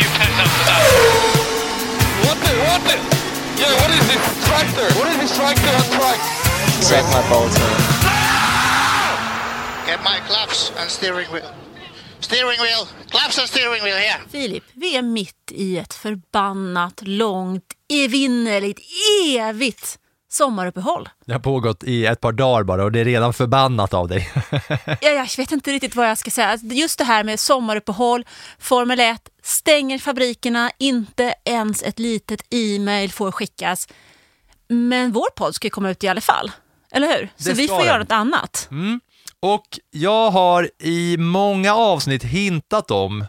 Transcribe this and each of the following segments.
New pen after that. What the, what the? Yeah, what is this tractor? What is this tractor on track? Suck my man. Get my claps and steering wheel. Steering wheel. Claps and steering wheel here. Filip, vi är mitt i ett förbannat, långt, evinnerligt, evigt sommaruppehåll. Det har pågått i ett par dagar bara och det är redan förbannat av dig. Jag, jag vet inte riktigt vad jag ska säga. Just det här med sommaruppehåll, Formel 1, stänger fabrikerna, inte ens ett litet e-mail får skickas. Men vår podd ska ju komma ut i alla fall, eller hur? Så vi får göra den. något annat. Och jag har i många avsnitt hintat om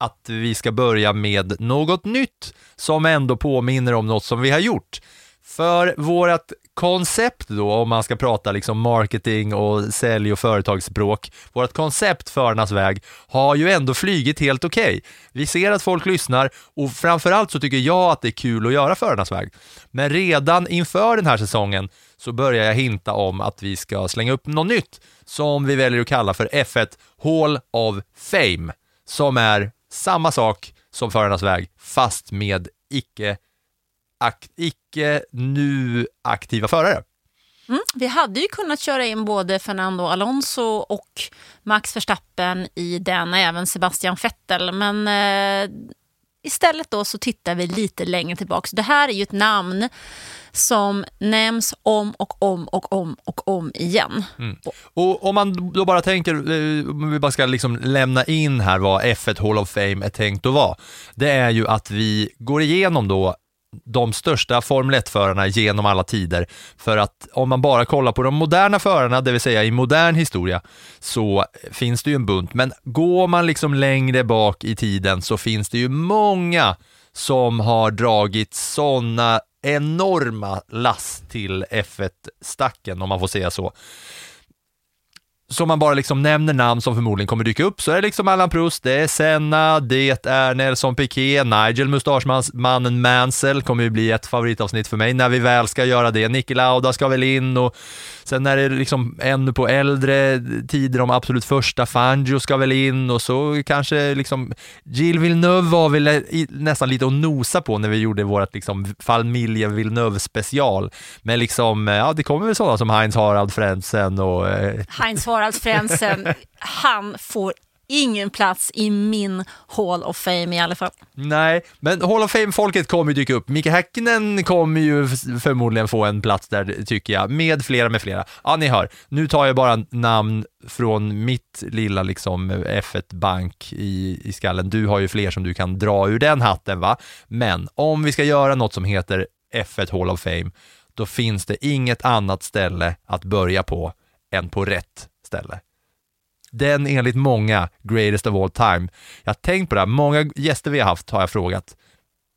att vi ska börja med något nytt som ändå påminner om något som vi har gjort. För vårt koncept då, om man ska prata liksom marketing och sälj och företagsspråk, vårt koncept Förarnas väg har ju ändå flygit helt okej. Vi ser att folk lyssnar och framförallt så tycker jag att det är kul att göra Förarnas väg. Men redan inför den här säsongen så börjar jag hinta om att vi ska slänga upp något nytt som vi väljer att kalla för F1 Hall of Fame, som är samma sak som Förarnas väg, fast med icke, ak, icke nu aktiva förare. Mm. Vi hade ju kunnat köra in både Fernando Alonso och Max Verstappen i den, även Sebastian Vettel. Men eh, istället då så tittar vi lite längre tillbaka. Det här är ju ett namn som nämns om och om och om och om igen. Och om man då bara tänker, eh, om vi bara ska liksom lämna in här vad F1 Hall of Fame är tänkt att vara, det är ju att vi går igenom då de största Formel 1-förarna genom alla tider. För att om man bara kollar på de moderna förarna, det vill säga i modern historia, så finns det ju en bunt. Men går man liksom längre bak i tiden så finns det ju många som har dragit sådana enorma lass till F1-stacken, om man får säga så som man bara liksom nämner namn som förmodligen kommer dyka upp, så är det liksom Allan Proust, det är Senna, det är Nelson Piquet, Nigel Mustaschmannen Mansell kommer ju bli ett favoritavsnitt för mig när vi väl ska göra det. Niki Lauda ska väl in och sen är det liksom ännu på äldre tider, de absolut första, Fangio ska väl in och så kanske liksom Gilles Villeneuve var väl nästan lite att nosa på när vi gjorde vårt liksom familjen Villeneuve special. Men liksom, ja det kommer väl sådana som Heinz Harald Frentzen och eh, Heinz Harald Frentzen, han får ingen plats i min Hall of Fame i alla fall. Nej, men Hall of Fame-folket kommer ju dyka upp. Mika Häkkinen kommer ju förmodligen få en plats där, tycker jag, med flera med flera. Ja, ni hör, nu tar jag bara namn från mitt lilla liksom F1-bank i, i skallen. Du har ju fler som du kan dra ur den hatten, va? Men om vi ska göra något som heter F1 Hall of Fame, då finns det inget annat ställe att börja på än på rätt ställe. Den enligt många greatest of all time. Jag har tänkt på det här, många gäster vi har haft har jag frågat.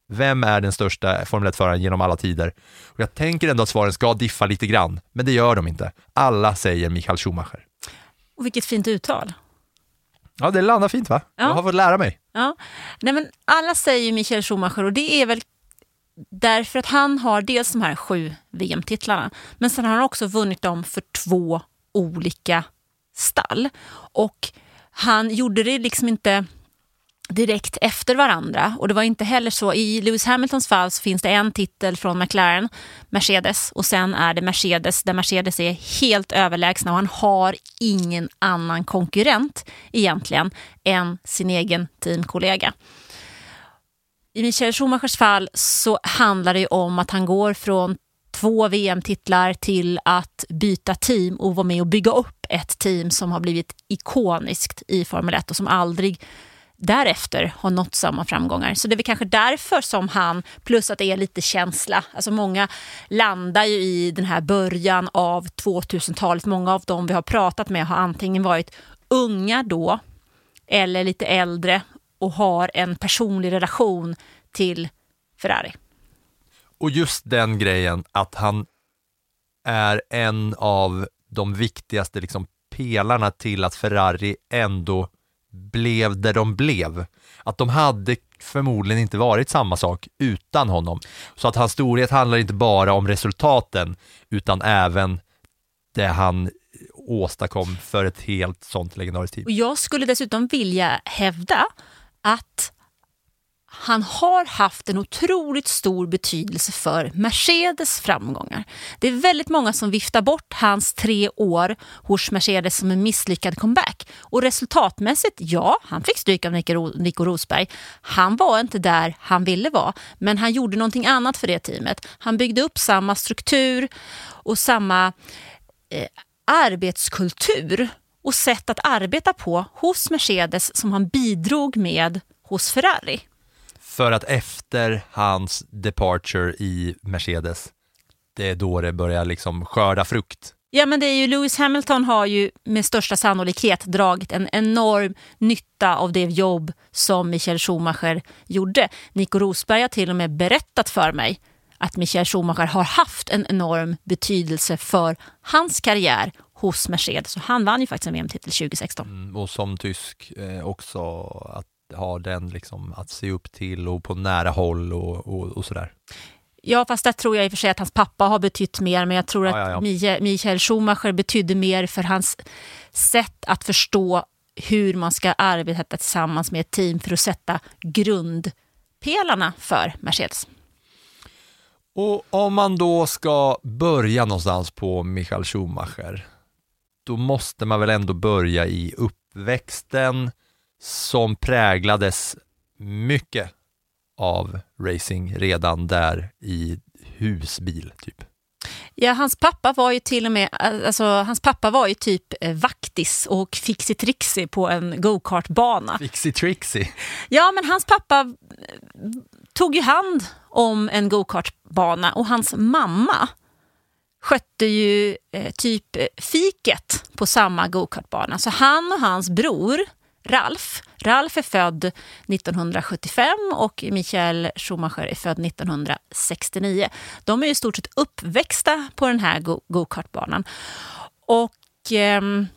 Vem är den största Formel 1-föraren genom alla tider? Och jag tänker ändå att svaren ska diffa lite grann, men det gör de inte. Alla säger Michael Schumacher. Och vilket fint uttal. Ja, det landar fint va? Ja. Jag har fått lära mig. Ja. Nej, men alla säger ju Michael Schumacher och det är väl därför att han har dels de här sju VM-titlarna men sen har han också vunnit dem för två olika stall. Och han gjorde det liksom inte direkt efter varandra. Och det var inte heller så, i Lewis Hamiltons fall så finns det en titel från McLaren, Mercedes, och sen är det Mercedes där Mercedes är helt överlägsna och han har ingen annan konkurrent egentligen än sin egen teamkollega. I Michael Schumachers fall så handlar det ju om att han går från två VM-titlar till att byta team och vara med och bygga upp ett team som har blivit ikoniskt i Formel 1 och som aldrig därefter har nått samma framgångar. Så det är väl kanske därför som han, plus att det är lite känsla, alltså många landar ju i den här början av 2000-talet. Många av dem vi har pratat med har antingen varit unga då eller lite äldre och har en personlig relation till Ferrari. Och just den grejen att han är en av de viktigaste liksom, pelarna till att Ferrari ändå blev där de blev. Att de hade förmodligen inte varit samma sak utan honom. Så att hans storhet handlar inte bara om resultaten utan även det han åstadkom för ett helt sånt legendariskt team. Och jag skulle dessutom vilja hävda att han har haft en otroligt stor betydelse för Mercedes framgångar. Det är väldigt många som viftar bort hans tre år hos Mercedes som en misslyckad comeback. Och resultatmässigt, ja, han fick stryk av Nico, Rosberg. Han var inte där han ville vara, men han gjorde någonting annat för det teamet. Han byggde upp samma struktur och samma eh, arbetskultur och sätt att arbeta på hos Mercedes som han bidrog med hos Ferrari. För att efter hans departure i Mercedes, det är då det börjar liksom skörda frukt. Ja, men det är ju Lewis Hamilton har ju med största sannolikhet dragit en enorm nytta av det jobb som Michael Schumacher gjorde. Nico Rosberg har till och med berättat för mig att Michael Schumacher har haft en enorm betydelse för hans karriär hos Mercedes. Och han vann ju faktiskt en VM-titel 2016. Mm, och som tysk eh, också att ha den liksom att se upp till och på nära håll och, och, och sådär. Ja, fast där tror jag i och för sig att hans pappa har betytt mer, men jag tror Ja, att ja, ja. Mie- Michael Schumacher betydde mer för hans sätt att förstå hur man ska arbeta tillsammans med ett team för att sätta grundpelarna för Mercedes. Och om man då ska börja någonstans på Michael Schumacher, då måste man väl ändå börja i uppväxten som präglades mycket av racing redan där i husbil, typ. Ja, hans pappa var ju till och med, alltså, hans pappa var ju typ eh, vaktis och fixi-trixi på en go-kartbana. Fixie Trixie. Ja, men hans pappa eh, tog ju hand om en go-kartbana och hans mamma skötte ju eh, typ eh, fiket på samma go-kartbana. Så han och hans bror Ralf, Ralf är född 1975 och Michael Schumacher är född 1969. De är ju i stort sett uppväxta på den här go- go-kartbanan. Och ehm,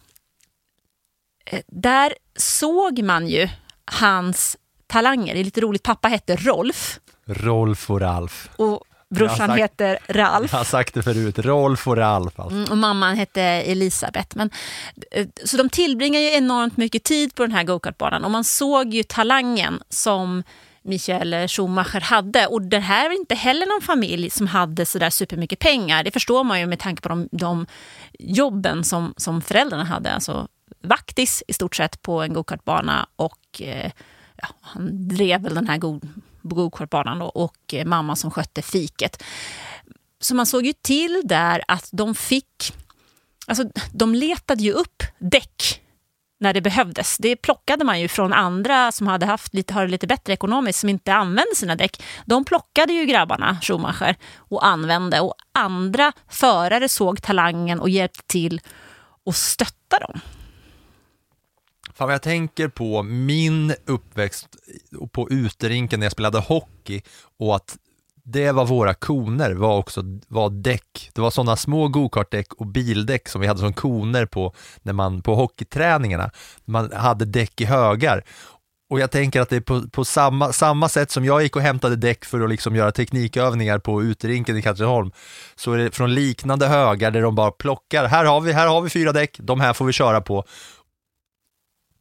eh, där såg man ju hans talanger. Det är lite roligt, pappa hette Rolf Rolf och Ralf. och brorsan sagt- heter Ralf. Jag har sagt det förut, Rolf och Ralf alltså. Mm, Och mamman hette Elisabeth. Men, eh, så de tillbringar ju enormt mycket tid på den här gokartbanan och man såg ju talangen som Michael Schumacher hade. Och det här är inte heller någon familj som hade så där supermycket pengar. Det förstår man ju med tanke på de, de jobben som, som föräldrarna hade. Alltså vaktis i stort sett på en gokartbana och eh, ja, han drev väl den här go- gokartbanan då, och eh, mamman mamma som skötte fiket. Så man såg ju till där att de fick... Alltså, de letade ju upp däck när det behövdes. Det plockade man ju från andra som hade haft lite, har det lite bättre ekonomiskt, som inte använde sina däck. De plockade ju grabbarna, Schumacher, och använde. Och andra förare såg talangen och hjälpte till och stötta dem. Fan, jag tänker på min uppväxt på uterinken när jag spelade hockey och att det var våra koner var också var däck. Det var sådana små gokartdäck och bildäck som vi hade som koner på, när man, på hockeyträningarna. Man hade däck i högar. Och jag tänker att det är på, på samma, samma sätt som jag gick och hämtade däck för att liksom göra teknikövningar på uterinken i Katrineholm, så är det från liknande högar där de bara plockar, här har vi, här har vi fyra däck, de här får vi köra på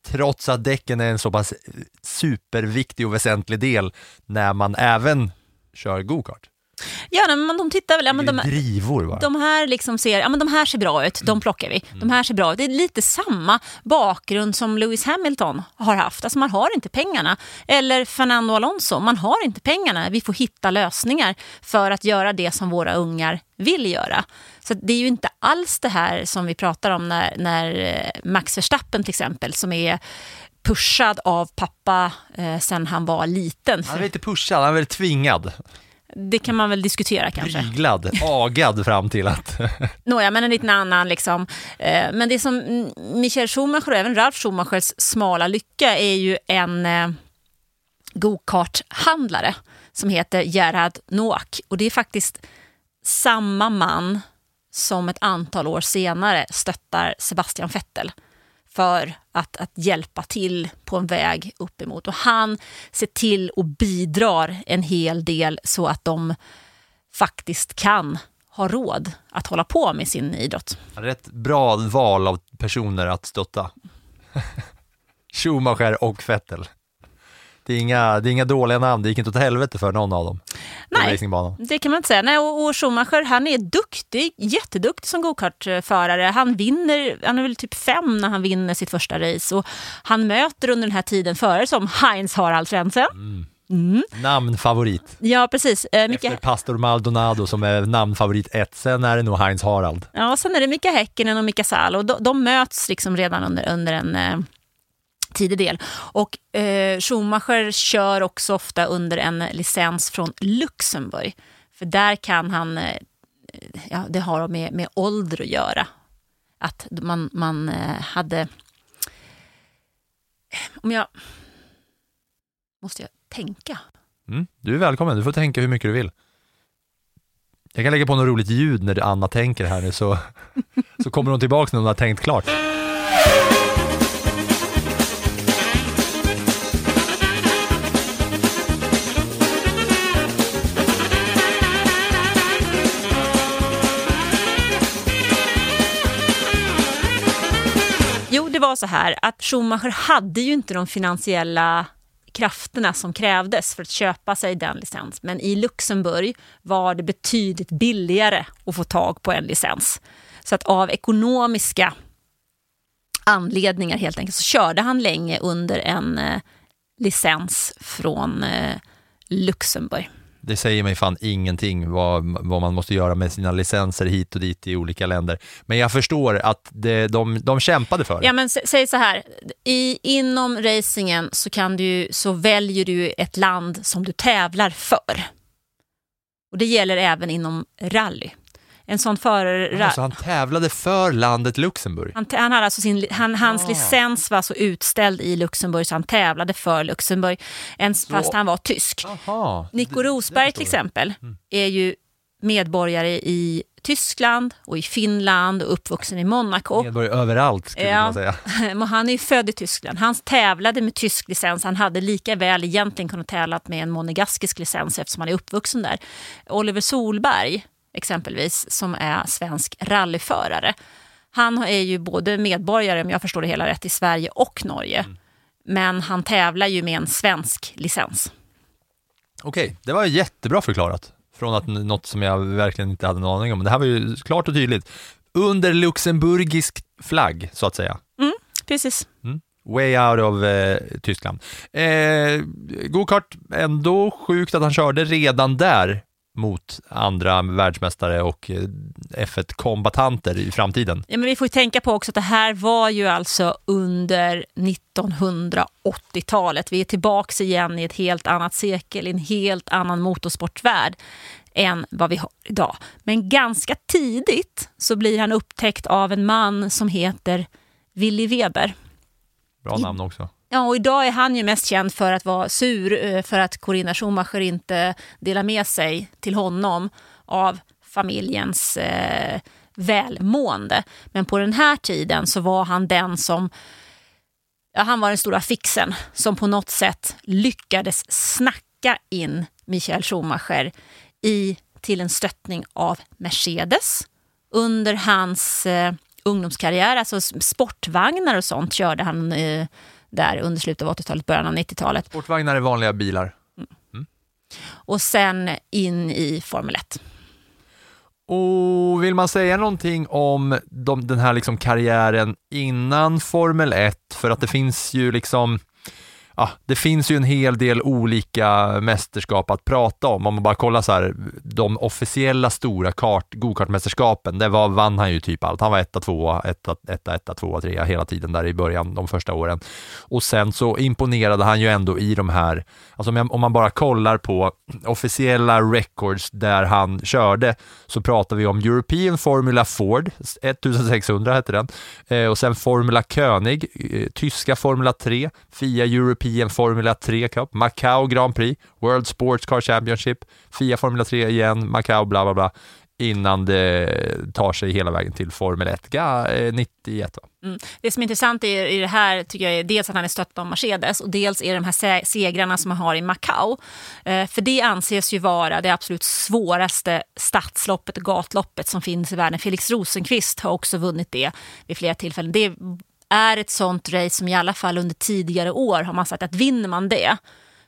trots att däcken är en så pass eh, superviktig och väsentlig del när man även kör gokart. Ja, nej, men de tittar väl... Ja, men de, drivor de här liksom ser, ja men de här ser bra ut, de plockar vi. De här ser bra ut. Det är lite samma bakgrund som Lewis Hamilton har haft. Alltså man har inte pengarna. Eller Fernando Alonso, man har inte pengarna. Vi får hitta lösningar för att göra det som våra ungar vill göra. Så det är ju inte alls det här som vi pratar om när, när eh, Max Verstappen till exempel, som är pushad av pappa eh, sen han var liten. Han är lite pushad, han är väl tvingad, Det kan man väl diskutera kanske. pryglad, agad fram till att... Nåja, men en liten annan. Liksom. Eh, Men det som Michael Schumacher och även Ralf Schumachers smala lycka är ju en, eh, gokarthandlare som heter Gerhard Noack. Och det är faktiskt samma man som ett antal år senare stöttar Sebastian Vettel för att, att hjälpa till på en väg uppemot. Och han ser till och bidrar en hel del så att de faktiskt kan ha råd att hålla på med sin idrott. Rätt bra val av personer att stötta. Schumacher och Vettel. Det är, inga, det är inga dåliga namn, det gick inte åt helvete för någon av dem. Nej, det kan man inte säga. Nej, och, och Schumacher han är duktig, jätteduktig som gokartförare. Han vinner, han är väl typ fem när han vinner sitt första race och han möter under den här tiden förare som Heinz Harald Frentzen. Namnfavorit. Ja, precis. Eh, Micke, Efter Pastor Maldonado som är namnfavorit ett, sen är det nog Heinz Harald. ja, sen är det Mika Häkkinen och Mika Salo. De, de möts liksom redan under, under en eh, tidig del. Och eh, Schumacher kör också ofta under en licens från Luxemburg. För där kan han, eh, ja, det har med, med ålder att göra. Att man, man eh, hade, eh, om jag, måste jag tänka? Mm, du är välkommen, du får tänka hur mycket du vill. Jag kan lägga på något roligt ljud när Anna tänker här nu så, så kommer hon tillbaka när hon har tänkt klart. Var så här att Schumacher hade ju inte de finansiella krafterna som krävdes för att köpa sig den licens. Men i Luxemburg var det betydligt billigare att få tag på en licens. Så att av ekonomiska anledningar helt enkelt så körde han länge under en eh, licens från eh, Luxemburg. Det säger mig fan ingenting vad, vad man måste göra med sina licenser hit och dit i olika länder. Men jag förstår att det, de, de kämpade för det. Ja, men säg så här. I, inom racingen så, kan du, så väljer du ett land som du tävlar för. Och Det gäller även inom rally. En sån förare... Alltså, han tävlade för landet Luxemburg. Han, han hade alltså sin, han, hans Ah. licens var så utställd i Luxemburg så han tävlade för Luxemburg, ens, fast han var tysk. Jaha, Nico Rosberg till exempel Mm. är ju medborgare i Tyskland och i Finland och uppvuxen i Monaco. Medborgare överallt skulle Ja. man säga. Han är ju född i Tyskland. Han tävlade med tysk licens. Han hade lika väl egentligen kunnat tävla med en monegaskisk licens eftersom han är uppvuxen där. Oliver Solberg exempelvis, som är svensk rallyförare. Han är ju både medborgare, om jag förstår det hela rätt, i Sverige och Norge. Men han tävlar ju med en svensk licens. Okej, det var jättebra förklarat. Från att något som jag verkligen inte hade någon aning om. Det här var ju klart och tydligt. Under luxemburgisk flagg, så att säga. Precis. Way out of eh, Tyskland. Eh, Gokart, ändå sjukt att han körde redan där mot andra världsmästare och eh, F1-kombatanter i framtiden. Ja, men vi får ju tänka på också att det här var ju alltså under 1980-talet. Vi är tillbaka igen i ett helt annat sekel, i en helt annan motorsportvärld än vad vi har idag. Men ganska tidigt så blir han upptäckt av en man som heter Willy Weber. Bra namn också. Ja, och idag är han ju mest känd för att vara sur eh, för att Corinna Schumacher inte delar med sig till honom av familjens eh, välmående. Men på den här tiden så var han den som ja, han var den stora fixen som på något sätt lyckades snacka in Michael Schumacher i, till en stöttning av Mercedes under hans eh, ungdomskarriär. Alltså sportvagnar och sånt körde han eh, där under slutet av 80-talet, början av 90-talet. Sportvagnar är vanliga bilar. Och sen in i Formel 1. Och vill man säga någonting om de, den här liksom karriären innan Formel 1? För att det finns ju liksom Ja, det finns ju en hel del olika mästerskap att prata om. Om man bara kollar så här, de officiella stora kart, gokartmästerskapen, där var, vann han ju typ allt. Han var etta, tvåa, etta, etta, etta, tvåa, trea hela tiden där i början, de första åren. Och sen så imponerade han ju ändå i de här, alltså om, jag, om man bara kollar på officiella records där han körde, så pratar vi om European Formula Ford, 1600 hette den, eh, och sen Formula König, eh, tyska Formula 3, FIA European European Formula 3 Cup, Macau Grand Prix, World Sports Car Championship, FIA Formula 3 igen, Macau bla bla bla innan det tar sig hela vägen till Formel 1, Ga, eh, 91 va? Mm. Det som är intressant i, i det här tycker jag är dels att han är stött av Mercedes och dels är det de här se- segrarna som han har i Macau. Eh, för det anses ju vara det absolut svåraste stadsloppet och gatloppet som finns i världen. Felix Rosenqvist har också vunnit det vid flera tillfällen. Det är ett sånt race som i alla fall under tidigare år har man sagt att vinner man det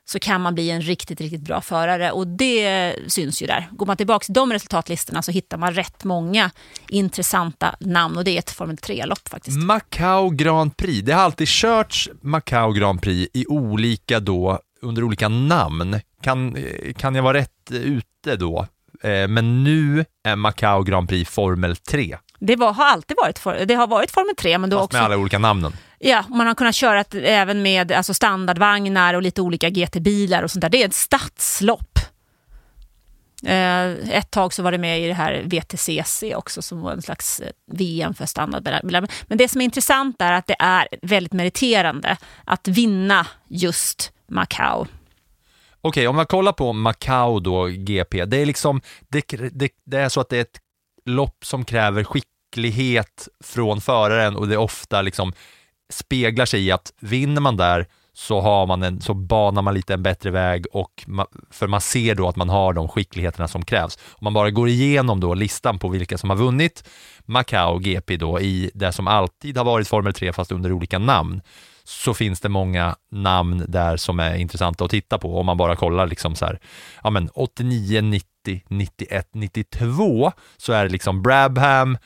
så kan man bli en riktigt, riktigt bra förare och det syns ju där. Går man tillbaka till de resultatlistorna så hittar man rätt många intressanta namn och det är ett Formel 3-lopp faktiskt. Macau Grand Prix, det har alltid körts Macau Grand Prix i olika då, under olika namn. Kan, kan jag vara rätt ute då? Eh, men nu är Macau Grand Prix Formel 3, det var, har alltid varit, for, det har varit Formel 3 men då fast också med alla olika namnen. Ja, man har kunnat köra ett, även med alltså standardvagnar och lite olika GT-bilar och sånt där. Det är ett stadslopp. Eh, ett tag så var det med i det här VTCC också som var en slags eh, VM för standardbilar. Men det som är intressant är att det är väldigt meriterande att vinna just Macau. Okej, om man kollar på Macau då, GP, det är liksom, det, det, det är så att det är ett lopp som kräver skicklighet från föraren och det ofta liksom speglar sig i att vinner man där så, har man en, så banar man lite en bättre väg och ma, för man ser då att man har de skickligheterna som krävs. Om man bara går igenom då listan på vilka som har vunnit Macau GP då i det som alltid har varit Formel 3 fast under olika namn så finns det många namn där som är intressanta att titta på om man bara kollar liksom så här, ja men 89, 90, 91, 92 så är det liksom Brabham,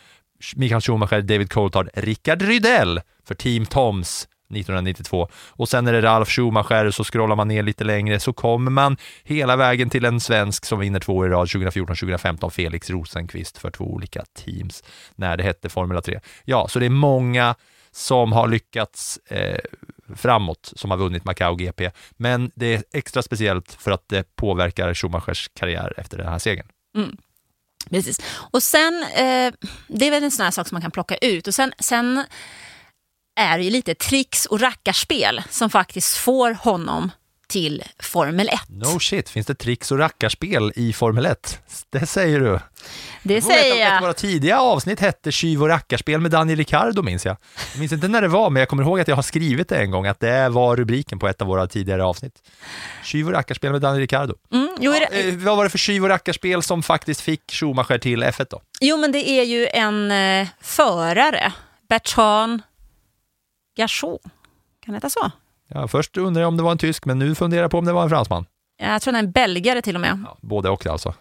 Michael Schumacher, David Coulthard, Rickard Rydell för Team Toms 1992 och sen är det Ralf Schumacher så scrollar man ner lite längre så kommer man hela vägen till en svensk som vinner två i rad 2014-2015, Felix Rosenqvist för två olika teams när det hette Formula 3. Ja, så det är många som har lyckats eh, framåt som har vunnit Macau GP, men det är extra speciellt för att det påverkar Schumachers karriär efter den här segern. Mm. Precis. Och sen, eh, det är väl en sån här sak som man kan plocka ut. Och sen, sen är det ju lite tricks och rackarspel som faktiskt får honom till Formel 1. No shit, finns det tricks och rackarspel i Formel 1? Det säger du. Det säger att Ett av jag. våra tidiga avsnitt hette Tjuv och rackarspel med Daniel Ricciardo minns jag. Jag minns inte när det var, men jag kommer ihåg att jag har skrivit det en gång, att det var rubriken på ett av våra tidigare avsnitt. Tjuv och rackarspel med Daniel Ricciardo. Mm, jo, är det, Eh, vad var det för tjuv och rackarspel som faktiskt fick Schumacher till F1 då? jo, men det är ju en eh, förare, Bertrand Gachot. Kan det heta så? Ja, först undrade jag om det var en tysk, men nu funderar jag på om det var en fransman. Jag tror han är en belgare till och med. Ja, både och alltså.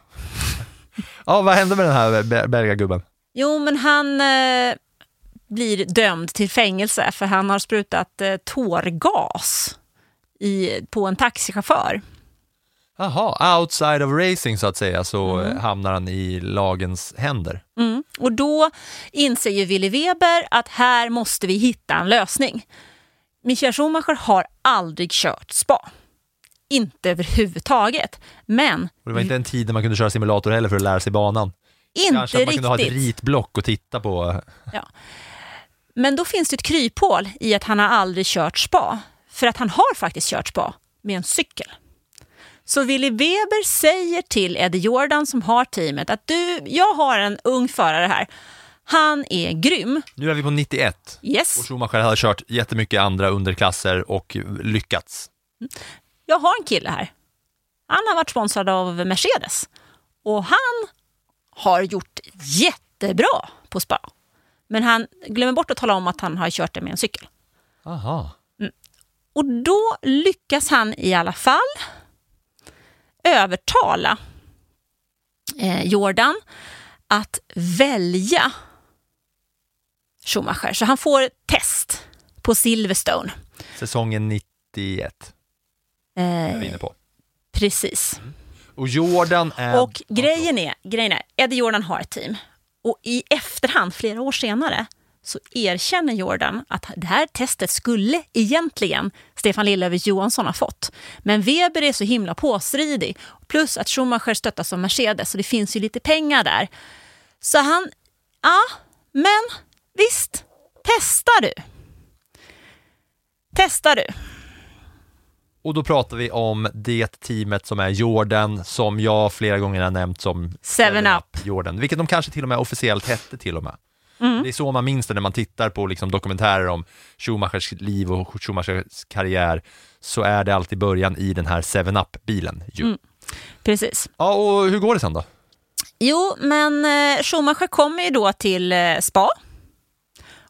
ja, vad hände med den här be- belgagubben? Jo, men han eh, blir dömd till fängelse för han har sprutat eh, tårgas i, på en taxichaufför. Jaha, outside of racing så att säga, så eh, hamnar han i lagens händer. Mm. Och då inser ju Willy Weber att här måste vi hitta en lösning. Michael Schumacher har aldrig kört spa. Inte överhuvudtaget. Men Och det var inte en tid när man kunde köra simulator heller för att lära sig banan. inte Kanske att man kunde ha ett riktigt. ritblock och titta på. Men då finns det ett kryphål i att han har aldrig kört spa. För att han har faktiskt kört spa med en cykel. Så Willy Weber säger till Eddie Jordan som har teamet att du, jag har en ung förare här. Han är grym. Nu är vi på 91 Yes, och Schumacher hade kört jättemycket andra underklasser och lyckats. jag har en kille här. Han har varit sponsrad av Mercedes. Och han har gjort jättebra på spa. Men han glömmer bort att tala om att han har kört det med en cykel. Aha. Och då lyckas han i alla fall övertala eh, Jordan att välja Schumacher. Så han får test på Silverstone. Säsongen 91 är vi Eh, inne på. precis. Och Jordan är... Och grejen är, grejen är, Eddie Jordan har ett team. Och i efterhand, flera år senare, så erkänner Jordan att det här testet skulle egentligen Stefan Lillövis Johansson ha fått. Men Weber är så himla påstridig. Plus att Schumacher stöttas av Mercedes, så det finns ju lite pengar där. Så han, ja, men visst, testar du. Testar du. Och då pratar vi om det teamet som är Jordan, som jag flera gånger har nämnt som Seven Up. Jordan, vilket de kanske till och med officiellt hette till och med. Mm. Det är så man minns det när man tittar på liksom dokumentärer om Schumachers liv och Schumachers karriär, så är det alltid början i den här 7-Up-bilen. ju. Mm. Precis. Ja, och hur går det sen då? Jo, men eh, Schumacher kommer ju då till eh, spa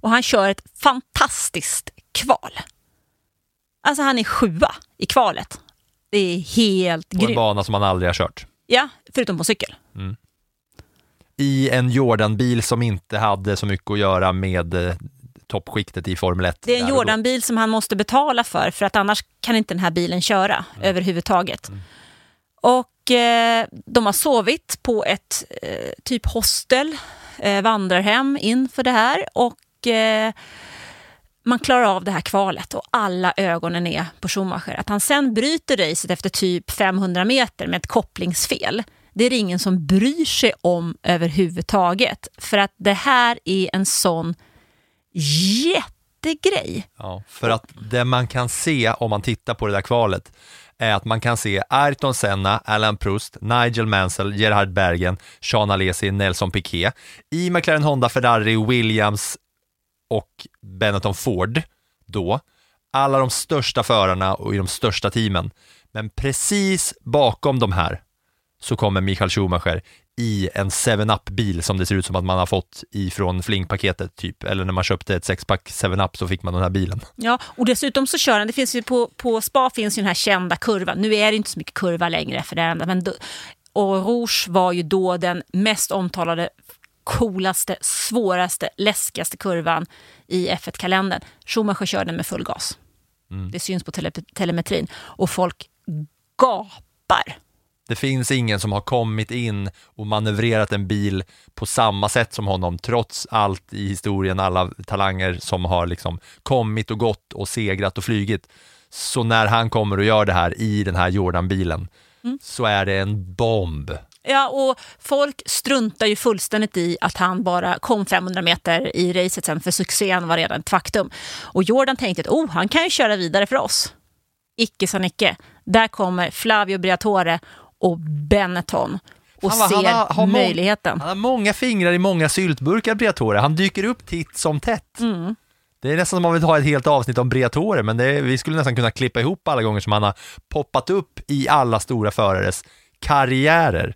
och han kör ett fantastiskt kval. Alltså han är sjua i kvalet. Det är helt På en grymt. bana som man aldrig har kört. Ja, förutom på cykel. I en Jordan-bil som inte hade så mycket att göra med eh, toppskiktet i Formel 1. Det är en. Jordan-bil som han måste betala för, för att annars kan inte den här bilen köra överhuvudtaget. Och eh, de har sovit på ett eh, typ hostel, eh, vandrarhem inför det här och eh, man klarar av det här kvalet och alla ögonen är på Schumacher. Att han sen bryter racet efter typ 500 meter med ett kopplingsfel, det är det ingen som bryr sig om överhuvudtaget. För att det här är en sån jättegrej. Ja, för att det man kan se om man tittar på det där kvalet är att man kan se Ayrton Senna, Alain Proust, Nigel Mansell, Gerhard Bergen, Sean Alesi, Nelson Piquet i McLaren Honda, Ferrari, Williams och Benetton Ford då. Alla de största förarna och i de största teamen. Men precis bakom de här så kommer Michael Schumacher i en 7-Up-bil som det ser ut som att man har fått ifrån flingpaketet typ, eller när man köpte ett sexpack 7-Up så fick man den här bilen. Ja, och dessutom så kör han, det finns ju på, på spa finns ju den här kända kurvan. Nu är det inte så mycket kurva längre för det är, men då, och Rouge var ju då den mest omtalade, coolaste, svåraste, läskigaste kurvan i F1-kalendern. Schumacher kör den med full gas. Det syns på tele, telemetrin och folk gapar. Det finns ingen som har kommit in och manövrerat en bil på samma sätt som honom, trots allt i historien, alla talanger som har liksom kommit och gått och segrat och flygit. Så när han kommer och gör det här i den här Jordan-bilen så är det en bomb. Ja, och folk struntar ju fullständigt i att han bara kom 500 meter i racet sen, för succén var redan ett faktum. Och Jordan tänkte att oh, han kan ju köra vidare för oss. Icke sa Nicke. Där kommer Flavio Briatore och Benetton och han ser har- har må- möjligheten. Han har många fingrar i många syltburkar, Briatore. Han dyker upp titt som tätt. Mm. Det är nästan som man vill ha ett helt avsnitt om Briatore, men är, vi skulle nästan kunna klippa ihop alla gånger som han har poppat upp i alla stora förares karriärer.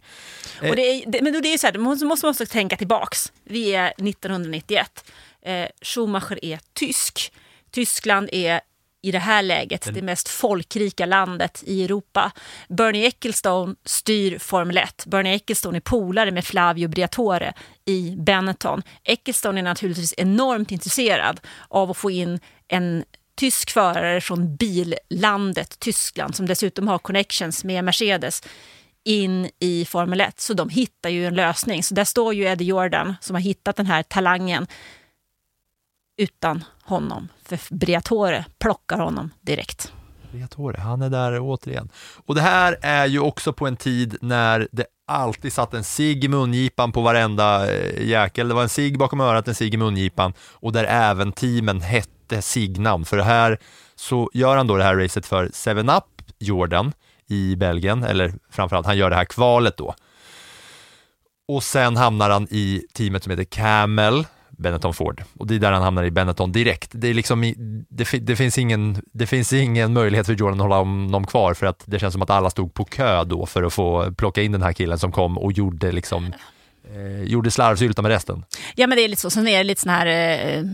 Och det är, det, men det är så här, man måste, måste också tänka tillbaks. Vi är 1991. Eh, Schumacher är tysk. Tyskland är i det här läget det mest folkrika landet i Europa. Bernie Ecclestone styr Formel 1. Bernie Ecclestone är polare med Flavio Briatore i Benetton. Ecclestone är naturligtvis enormt intresserad av att få in en tysk förare från billandet Tyskland som dessutom har connections med Mercedes in i Formel 1. Så de hittar ju en lösning. Så där står ju Eddie Jordan som har hittat den här talangen utan honom. För Briatore plockar honom direkt. Briatore, han är där återigen. Och det här är ju också på en tid när det alltid satt en cigg i mungipan på varenda eh, jäkel. Det var en cigg bakom örat, en cigg i mungipan och där även teamen hette ciggnamn. För det här så gör han då det här racet för 7-Up Jordan i Belgien, eller framförallt han gör det här kvalet då. Och sen hamnar han i teamet som heter Camel, Benetton Ford. Och det är där han hamnar i Benetton direkt. Det, är liksom, det, det, finns ingen, det finns ingen möjlighet för Jordan att hålla honom kvar för att det känns som att alla stod på kö då för att få plocka in den här killen som kom och gjorde liksom eh, gjorde slarvsylta med resten. Ja, men det är lite så. Sen är det lite sån här eh,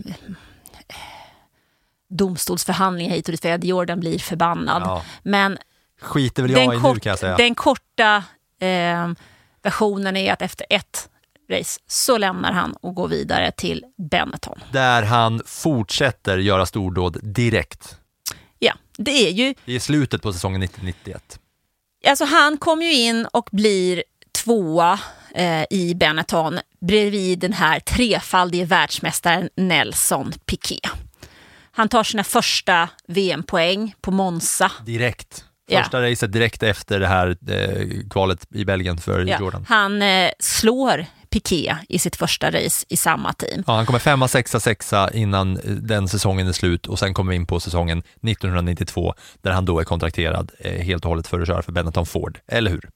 domstolsförhandlingar hit och dit för Jordan blir förbannad. Ja. Men Skiter väl jag i nu kan jag säga. den korta eh, versionen är att efter ett race så lämnar han och går vidare till Benetton. Där han fortsätter göra stordåd direkt. Ja, det är ju Det är slutet på säsongen 1991. Alltså han kom ju in och blir tvåa eh, i Benetton bredvid den här trefaldige världsmästaren Nelson Piquet. Han tar sina första VM-poäng på Monza. Direkt. Första racet direkt efter det här eh, kvalet i Belgien för Ja, Jordan. han eh, slår Piqué i sitt första race i samma team. Ja, han kommer femma, sexa, sexa innan eh, den säsongen är slut och sen kommer vi in på säsongen 1992 där han då är kontrakterad eh, helt och hållet för att köra för Benetton Ford, eller hur?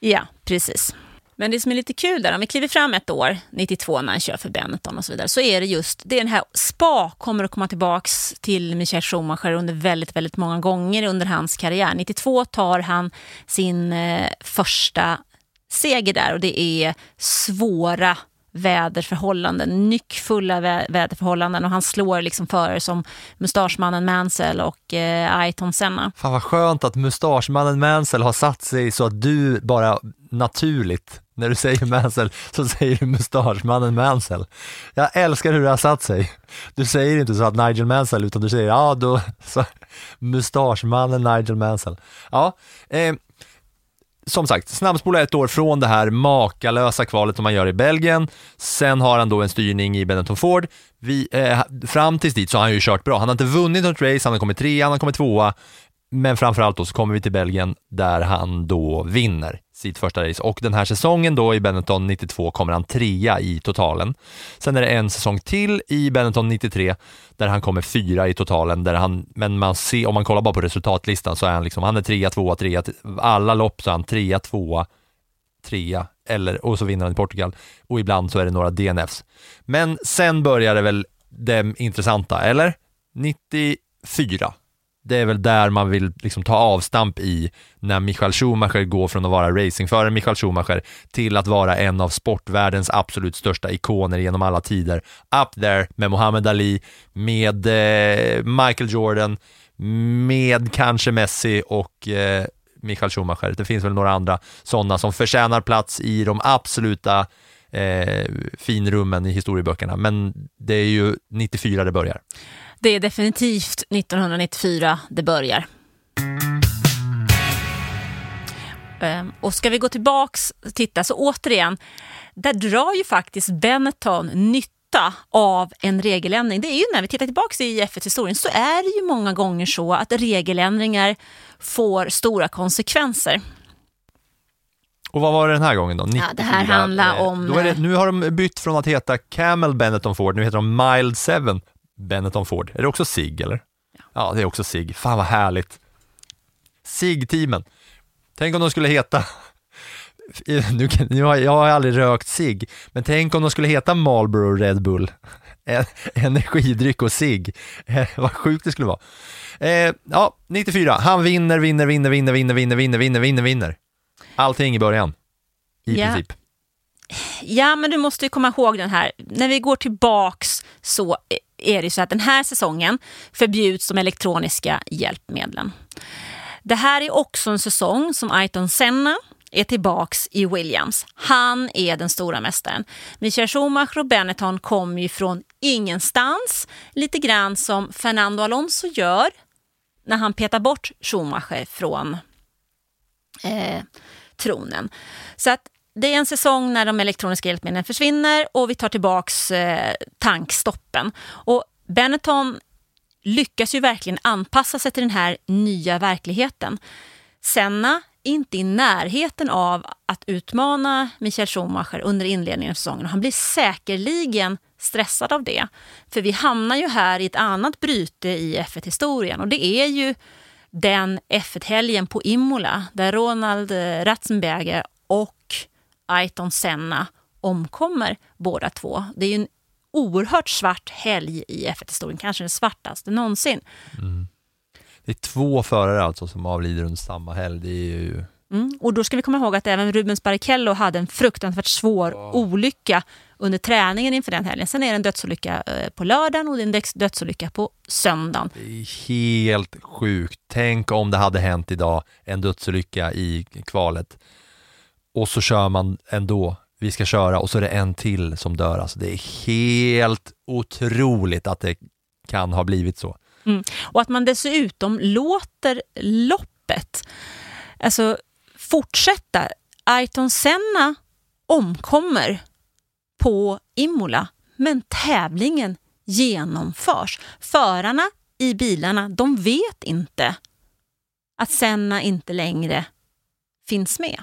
Ja, precis. Men det som är lite kul där, om vi kliver fram ett år, 92 när han kör för Benetton och så vidare, så är det just, det är den här Spa kommer att komma tillbaks till Michael Schumacher under väldigt, väldigt många gånger under hans karriär. 92 tar han sin eh, första seger där och det är svåra väderförhållanden, nyckfulla vä väderförhållanden och han slår liksom förare som mustaschmannen Mansell och eh, Aiton Senna. Fan vad skönt att mustaschmannen Mansell har satt sig så att du bara naturligt, när du säger Mansell så säger du mustaschmannen Mansell. Jag älskar hur det har satt sig. Du säger inte så att Nigel Mansell utan du säger ja då, så, mustaschmannen Nigel Mansell. Ja, eh, som sagt, snabbspola ett år från det här makalösa kvalet som man gör i Belgien. Sen har han då en styrning i Benetton Ford. Vi, eh, fram tills dit så har han ju kört bra. Han har inte vunnit något race, han har kommit trea, han har kommit tvåa. Men framförallt då så kommer vi till Belgien där han då vinner sitt första race och den här säsongen då i Benetton 92 kommer han trea i totalen. Sen är det en säsong till i Benetton 93 där han kommer fyra i totalen, där han, men man ser, om man kollar bara på resultatlistan så är han liksom, han är trea, tvåa, trea, alla lopp så är han trea, tvåa, trea, eller, och så vinner han i Portugal och ibland så är det några DNFs. Men sen börjar det väl det intressanta, eller? 94 det är väl där man vill liksom ta avstamp i när Michael Schumacher går från att vara racingförare Michael Schumacher till att vara en av sportvärldens absolut största ikoner genom alla tider. Up there med Muhammad Ali, med eh, Michael Jordan, med kanske Messi och eh, Michael Schumacher. Det finns väl några andra sådana som förtjänar plats i de absoluta eh, finrummen i historieböckerna, men det är ju 94 det börjar. Det är definitivt 1994 det börjar. Ehm, och ska vi gå tillbaks och titta så återigen, där drar ju faktiskt Benetton nytta av en regeländring. Det är ju när vi tittar tillbaks i F1-historien så är det ju många gånger så att regeländringar får stora konsekvenser. Och vad var det den här gången då? 94. Ja, det här handlar om... Då är det, nu har de bytt från att heta Camel Benetton Ford, nu heter de Mild 7 Benetton Ford. Är det också SIG eller? Ja. ja, det är också SIG. Fan vad härligt. SIG-teamen. Tänk om de skulle heta nu, nu har, jag har aldrig rökt SIG, men tänk om de skulle heta Marlboro Red Bull, energidryck och SIG. Eh, vad sjukt det skulle vara. Eh, ja, 94. Han vinner, vinner, vinner, vinner, vinner, vinner, vinner, vinner, vinner, vinner. Allting i början. I ja. princip. Ja, men du måste ju komma ihåg den här. När vi går tillbaks så är det så att den här säsongen förbjuds de elektroniska hjälpmedlen. Det här är också en säsong som Aiton Senna är tillbaks i Williams. Han är den stora mästaren. Michael Schumacher och Benetton kommer ju från ingenstans. Lite grann som Fernando Alonso gör när han petar bort Schumacher från eh, tronen. Så att det är en säsong när de elektroniska hjälpmedlen försvinner och vi tar tillbaks eh, tankstoppen. Och Benetton lyckas ju verkligen anpassa sig till den här nya verkligheten. Senna är inte i närheten av att utmana Michael Schumacher under inledningen av säsongen. Han blir säkerligen stressad av det. För vi hamnar ju här i ett annat bryte i F1-historien och det är ju den F1-helgen på Imola där Ronald eh, Ratzenberger och Ayrton Senna omkommer båda två. Det är ju en oerhört svart helg i F1-historien, kanske den svartaste någonsin. Mm. Det är två förare alltså som avlider under samma helg. Det är ju... Mm. Och då ska vi komma ihåg att även Rubens Barrichello hade en fruktansvärt svår oh. olycka under träningen inför den helgen. Sen är det en dödsolycka eh, på lördagen och det är en dödsolycka på söndagen. Det är helt sjukt. Tänk om det hade hänt idag, en dödsolycka i kvalet och så kör man ändå, vi ska köra och så är det en till som dör. Alltså det är helt otroligt att det kan ha blivit så. Mm. Och att man dessutom låter loppet alltså, fortsätta. Ayrton Senna omkommer på Imola, men tävlingen genomförs. Förarna i bilarna, de vet inte att Senna inte längre finns med.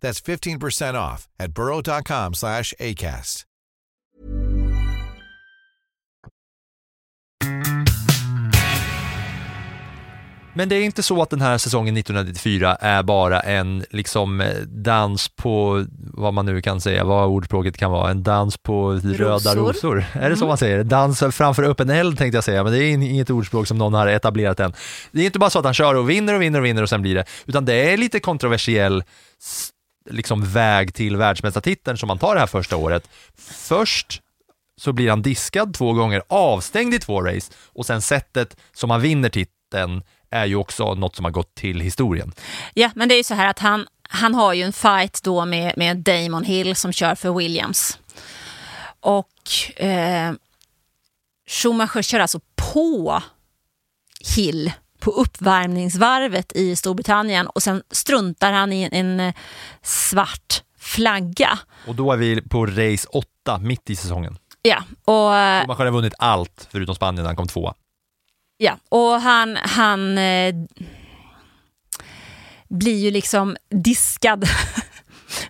That's 15% off at burrow.com slash ACAST. Men det är inte så att den här säsongen 1994 är bara en liksom eh, dans på, vad man nu kan säga, vad ordspråket kan vara, en dans på röda rosor. Är det så man säger? Dans framför öppen eld tänkte jag säga, men det är inget ordspråk som någon har etablerat än. Det är inte bara så att han kör och vinner och vinner och vinner och sen blir det, utan det är lite kontroversiell liksom väg till världsmästartiteln som han tar det här första året. Först så blir han diskad två gånger, avstängd i två race och sen sättet som han vinner titeln är ju också något som har gått till historien. Ja, men det är ju så här att han, han har ju en fight då med, med Damon Hill som kör för Williams. Och eh, Schumacher kör alltså på Hill på uppvärmningsvarvet i Storbritannien och sen struntar han i en, eh, svart flagga. Och då är vi på race 8, mitt i säsongen. Ja, och, eh, Schumacher har vunnit allt förutom Spanien när han kom tvåa. ja, och han, han eh, blir ju liksom diskad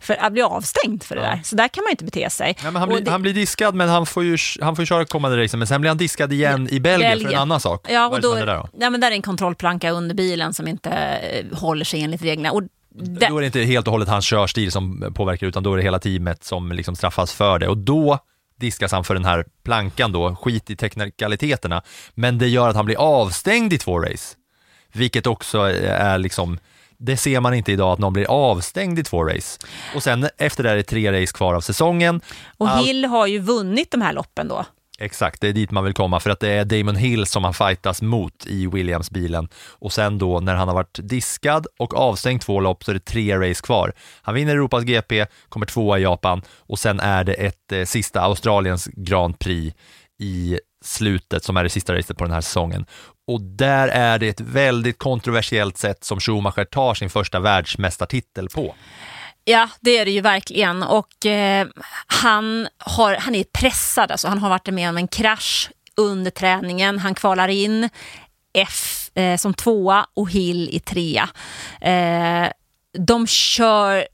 för att bli avstängd för det där. Så där kan man ju inte bete sig. Nej, han, blir, det- han blir diskad, men han får ju, han får ju köra kommande racen, men sen blir han diskad igen i Belgien, för Belgien. en annan sak. Ja, och då, där då? ja, men där är en kontrollplanka under bilen som inte eh, håller sig enligt reglerna. Och det, Då är det inte helt och hållet hans körstil som påverkar, utan då är det hela teamet som liksom straffas för det. Och då diskas han för den här plankan då, skit i teknikaliteterna, men det gör att han blir avstängd i två race. Vilket också är liksom, det ser man inte idag att någon blir avstängd i två race. Och sen efter det är det tre race kvar av säsongen. och Allt- Hill har ju vunnit de här loppen då. Exakt, det är dit man vill komma för att det är Damon Hill som han fightas mot i Williams-bilen och sen då när han har varit diskad och avstängd två lopp så är det tre race kvar. Han vinner Europas GP, kommer tvåa i Japan och sen är det ett eh, sista Australiens Grand Prix i slutet som är det sista racet på den här säsongen. Och där är det ett väldigt kontroversiellt sätt som Schumacher tar sin första världsmästartitel på. Ja, det är det ju verkligen. Och eh, han, har, han är pressad, alltså han har varit med om en krasch under träningen. Han kvalar in F eh, som tvåa och Hill i trea. Eh, de kör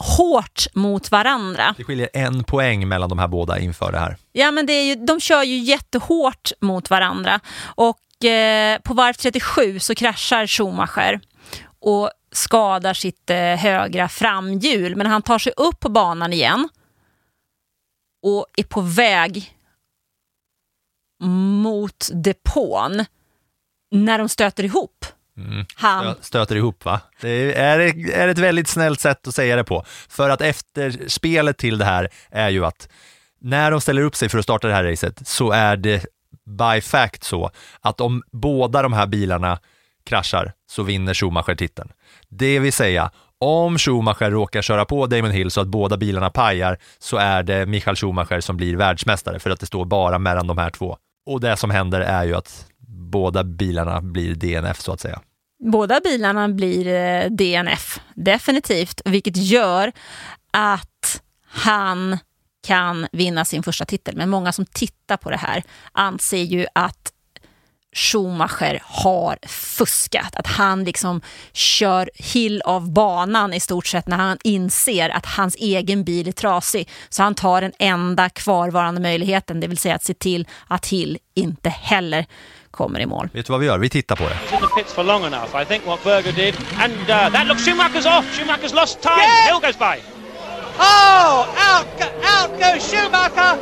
hårt mot varandra. Det skiljer en poäng mellan de här båda inför det här. Ja, men det är ju, de kör ju jättehårt mot varandra. Och eh, på varv 37 så kraschar Schumacher och skadar sitt eh, högra framhjul. Men han tar sig upp på banan igen och är på väg mot depån när de stöter ihop. Han, Stö- stöter ihop va? Det är, är ett väldigt snällt sätt att säga det på. För att efterspelet till det här är ju att när de ställer upp sig för att starta det här racet så är det by fact så att om båda de här bilarna kraschar så vinner Schumacher titeln. Det vill säga, om Schumacher råkar köra på Damon Hill så att båda bilarna pajar så är det Michael Schumacher som blir världsmästare för att det står bara mellan de här två. Och det som händer är ju att båda bilarna blir DNF så att säga båda bilarna blir eh, DNF, definitivt. Vilket gör att han kan vinna sin första titel. Men många som tittar på det här anser ju att Schumacher har fuskat. Att han liksom kör hill av banan i stort sett när han inser att hans egen bil är trasig. Så han tar den enda kvarvarande möjligheten, det vill säga att se till att Hill inte heller kommer i mål. Vet du vad vi gör? Vi tittar på det. uh. Oh, out, out goes Schumacher.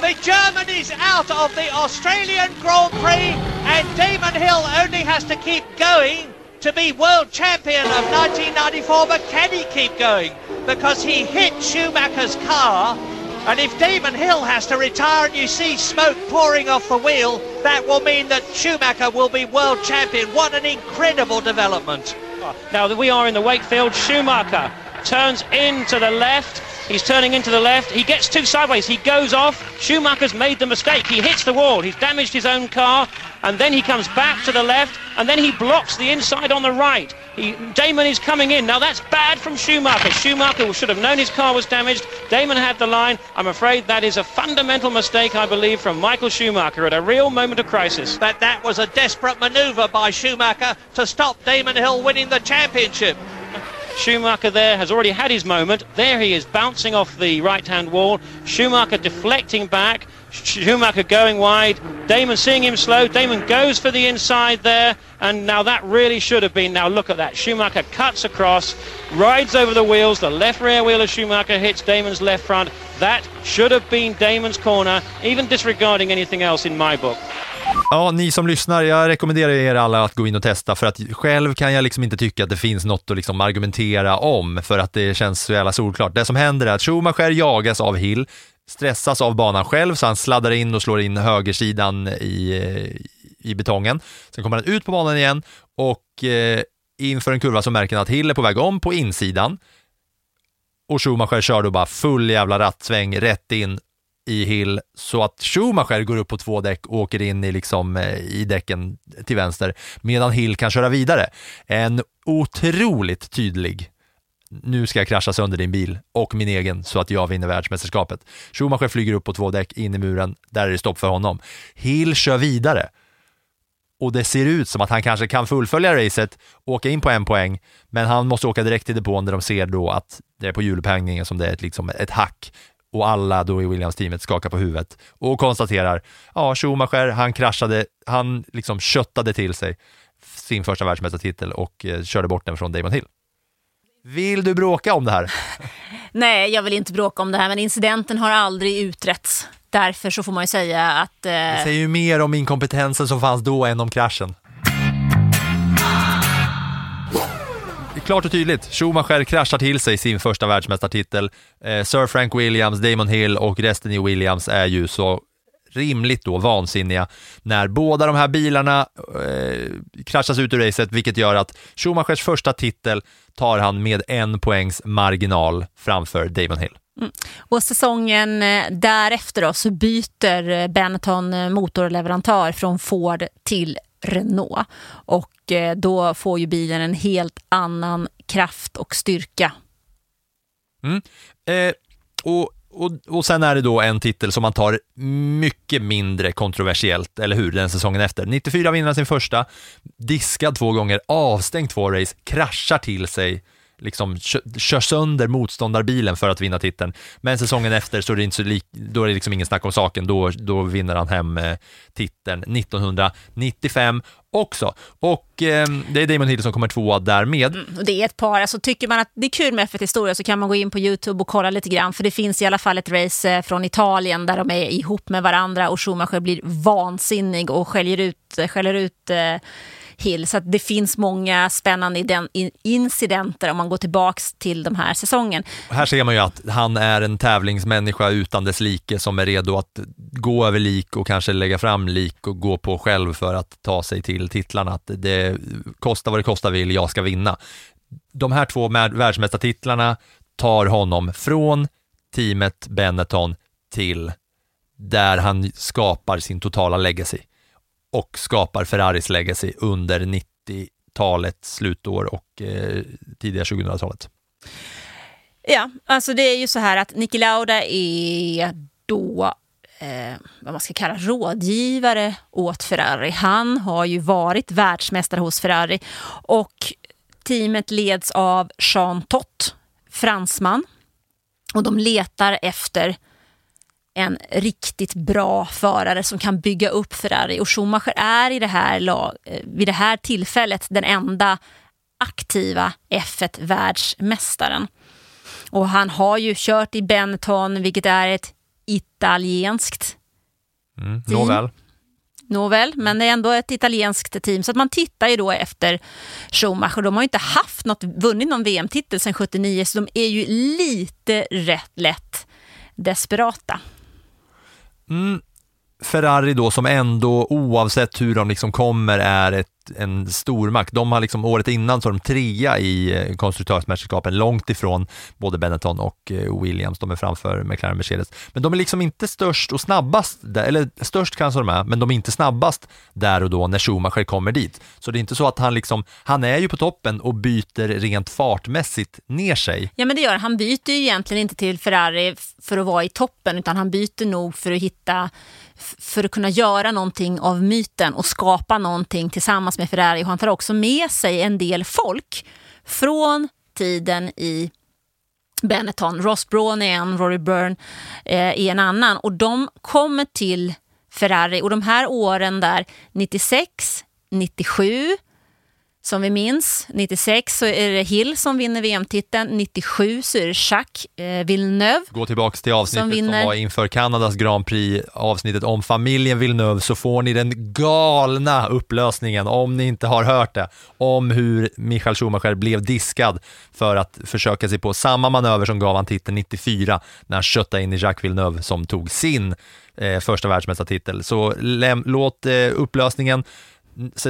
The German is out of the Australian Grand Prix, and Damon Hill only has to keep going to be world champion of 1994. But can he keep going? Because he hit Schumacher's car. And if Damon Hill has to retire and you see smoke pouring off the wheel, that will mean that Schumacher will be world champion. What an incredible development. Now that we are in the Wakefield, Schumacher turns in to the left. He's turning into the left. He gets two sideways. He goes off. Schumacher's made the mistake. He hits the wall. He's damaged his own car. And then he comes back to the left. And then he blocks the inside on the right. He, Damon is coming in. Now that's bad from Schumacher. Schumacher should have known his car was damaged. Damon had the line. I'm afraid that is a fundamental mistake, I believe, from Michael Schumacher at a real moment of crisis. But that was a desperate manoeuvre by Schumacher to stop Damon Hill winning the championship. Schumacher there has already had his moment. There he is bouncing off the right hand wall. Schumacher deflecting back. Schumacher going wide. Damon seeing him slow. Damon goes for the inside there. And now that really should have been. Now look at that. Schumacher cuts across, rides over the wheels. The left rear wheel of Schumacher hits Damon's left front. That should have been Damon's corner, even disregarding anything else in my book. Ja, ni som lyssnar, jag rekommenderar er alla att gå in och testa för att själv kan jag liksom inte tycka att det finns något att liksom argumentera om för att det känns så jävla solklart. Det som händer är att Schumacher jagas av Hill, stressas av banan själv så han sladdar in och slår in högersidan i, eh, i betongen. Sen kommer han ut på banan igen och eh, inför en kurva så märker han att Hill är på väg om på insidan och Schumacher kör då bara full jävla rattsväng rätt in i Hill så att Schumacher går upp på två däck och åker in i, liksom, eh, i däcken till vänster medan Hill kan köra vidare. En otroligt tydlig nu ska jag krascha sönder din bil och min egen så att jag vinner världsmästerskapet. Schumacher flyger upp på två däck in i muren, där är det stopp för honom. Hill kör vidare och det ser ut som att han kanske kan fullfölja racet, åka in på en poäng, men han måste åka direkt till depån där de ser då att det är på hjulupphängningen som det är ett, liksom ett hack och alla då i Williams-teamet skakar på huvudet och konstaterar, ja, Schumacher, han kraschade, han liksom köttade till sig sin första världsmästartitel och eh, körde bort den från Damon Hill. Vill du bråka om det här? Nej, jag vill inte bråka om det här, men incidenten har aldrig utretts. Därför så får man ju säga att... Eh... Det säger ju mer om inkompetensen som fanns då än om kraschen. Klart och tydligt, Schumacher kraschar till sig sin första världsmästartitel. Eh, Sir Frank Williams, Damon Hill och resten i Williams är ju så rimligt då vansinniga när båda de här bilarna eh, kraschas ut ur racet, vilket gör att Schumachers första titel tar han med en poängs marginal framför Damon Hill. Mm. Och säsongen eh, därefter då, så byter eh, Benetton eh, motorleverantör från Ford till Renault och eh, då får ju bilen en helt annan kraft och styrka. Mm. Eh, och och, och sen är det då en titel som man tar mycket mindre kontroversiellt, eller hur, den säsongen efter. 94 vinner sin första, diskad två gånger, avstängd två race, kraschar till sig liksom kör sönder motståndarbilen för att vinna titeln. Men säsongen efter så är det, inte så lik, då är det liksom ingen snack om saken, då, då vinner han hem eh, titeln 1995 också. Och eh, det är Damon Hill som kommer tvåa därmed. Mm, och det är ett par, alltså tycker man att det är kul med F1 historia så kan man gå in på Youtube och kolla lite grann, för det finns i alla fall ett race eh, från Italien där de är ihop med varandra och Schumacher blir vansinnig och skäller ut, eh, skäller ut eh, Hill. Så det finns många spännande incidenter om man går tillbaks till de här säsongen. Här ser man ju att han är en tävlingsmänniska utan dess like som är redo att gå över lik och kanske lägga fram lik och gå på själv för att ta sig till titlarna. Att det kostar vad det kostar vill, jag ska vinna. De här två världsmästartitlarna tar honom från teamet Benetton till där han skapar sin totala legacy och skapar Ferraris legacy under 90-talets slutår och eh, tidiga 2000-talet. Ja, alltså det är ju så här att Niki Lauda är då eh, vad man ska kalla rådgivare åt Ferrari. Han har ju varit världsmästare hos Ferrari och teamet leds av Jean Tott, fransman. Och de letar efter en riktigt bra förare som kan bygga upp Ferrari. Och Schumacher är i det här lag, eh, vid det här tillfället den enda aktiva F1-världsmästaren. Och han har ju kört i Benetton, vilket är ett italienskt mm, team. Nåväl. Nåväl, men det är ändå ett italienskt team. Så att man tittar ju då efter Schumacher. De har ju inte haft något, vunnit någon VM-titel sedan 79, så de är ju lite rätt lätt desperata. Mm. Ferrari då som ändå oavsett hur de liksom kommer är ett en stormakt. De har liksom året innan så de trea i eh, konstruktörsmästerskapen, långt ifrån både Benetton och eh, Williams. De är framför McLaren Mercedes. Men de är liksom inte störst och snabbast, där, eller störst kanske de är, men de är inte snabbast där och då när Schumacher kommer dit. Så det är inte så att han liksom, han är ju på toppen och byter rent fartmässigt ner sig. Ja men det gör han. Han byter ju egentligen inte till Ferrari för att vara i toppen utan han byter nog för att hitta för att kunna göra någonting av myten och skapa någonting tillsammans med Ferrari. Och han tar också med sig en del folk från tiden i Benetton. Ross Braun är en, Rory Byrne eh, är en annan. Och de kommer till Ferrari och de här åren där 96, 97 som vi minns, 96 så är det Hill som vinner VM-titeln, 97 så är det Jacques eh, Villeneuve. Gå tillbaka till avsnittet som, vinner. som var inför Kanadas Grand Prix, avsnittet om familjen Villeneuve, så får ni den galna upplösningen, om ni inte har hört det, om hur Michael Schumacher blev diskad för att försöka sig på samma manöver som gav han titeln 94, när han köttade in i Jacques Villeneuve som tog sin eh, första världsmästartitel. Så läm, låt eh, upplösningen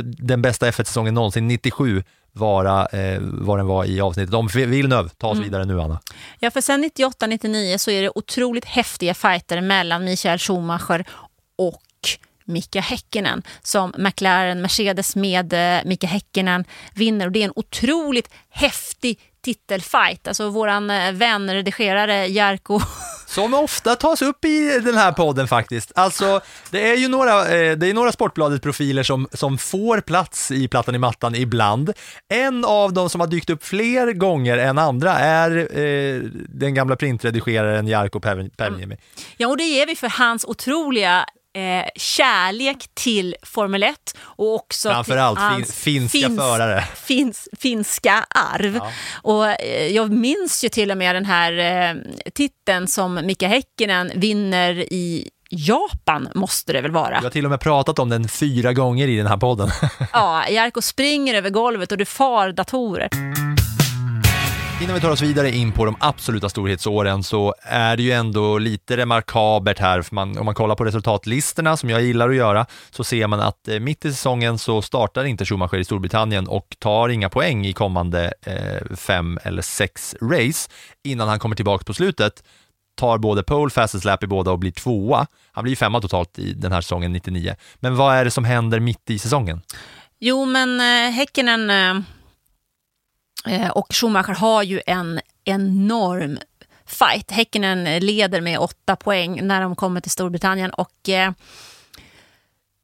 den bästa F1-säsongen någonsin, 97, vara eh, vad den var i avsnittet om Villeneuve. Ta oss mm. vidare nu, Anna. Ja, för sen 98-99 så är det otroligt häftiga fighter mellan Michael Schumacher och Mika Häkkinen som McLaren Mercedes med eh, Mika Häkkinen vinner och det är en otroligt häftig titelfight. Alltså våran eh, vän, redigerare Jarko som ofta tas upp i den här podden faktiskt. Alltså, det är ju några, eh, det är några Sportbladet-profiler som, som får plats i Plattan i mattan ibland. En av dem som har dykt upp fler gånger än andra är eh, den gamla printredigeraren Jarko Pevniemi. Ja, och det ger vi för hans otroliga eh, kärlek till Formel 1 och också Framförallt till hans fin, finska fins, förare. Fins, finska arv. Ja. Och eh, jag minns ju till och med den här eh, titeln som Mika Häkkinen vinner i Japan måste det väl vara. Du har till och med pratat om den fyra gånger i den här podden. ja, Jarko springer över golvet och det far datorer. Innan vi tar oss vidare in på de absoluta storhetsåren så är det ju ändå lite remarkabelt här, för man, om man kollar på resultatlistorna som jag gillar att göra, så ser man att eh, mitt i säsongen så startar inte Schumacher i Storbritannien och tar inga poäng i kommande eh, fem eller sex race innan han kommer tillbaka på slutet tar både pole, fastest lap i båda och blir tvåa. Han blir femma totalt i den här säsongen 99. Men vad är det som händer mitt i säsongen? Jo, men eh, Häckenen Eh, och Schumacher har ju en enorm fight. Häckenen leder med åtta poäng när de kommer till Storbritannien och eh,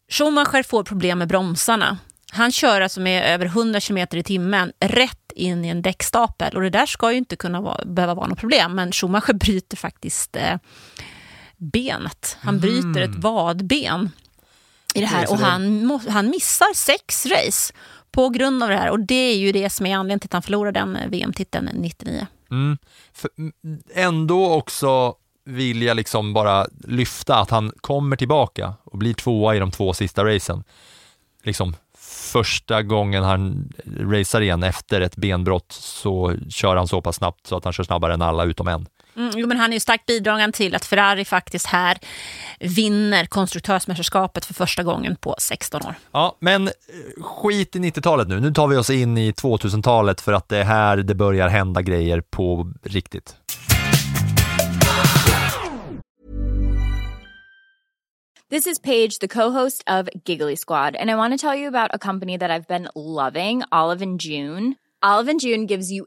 Schumacher får problem med bromsarna. Han kör alltså med över 100 km i timmen rätt in i en däckstapel och det där ska ju inte kunna vara, behöva vara något problem men Schumacher bryter faktiskt eh, benet. Han bryter mm. ett vadben i det här och han, han missar sex race på grund av det här. Och det är ju det som är anledningen till att han förlorar den eh, VM-titeln 99. Mm. För, ändå också vill jag liksom bara lyfta att han kommer tillbaka och blir tvåa i de två sista racen. Liksom första gången han racear igen efter ett benbrott så kör han så pass snabbt så att han kör snabbare än alla utom en. Mm, jo, men han är ju starkt bidragande till att Ferrari faktiskt här vinner konstruktörsmästerskapet för första gången på 16 år. Ja, men eh, skit i 90-talet nu. Nu tar vi oss in i 2000-talet för att det är här det börjar hända grejer på riktigt. This is Paige, the co-host of Giggly Squad, and I want to tell you about a company that I've been loving, Olive and June. Olive and June gives you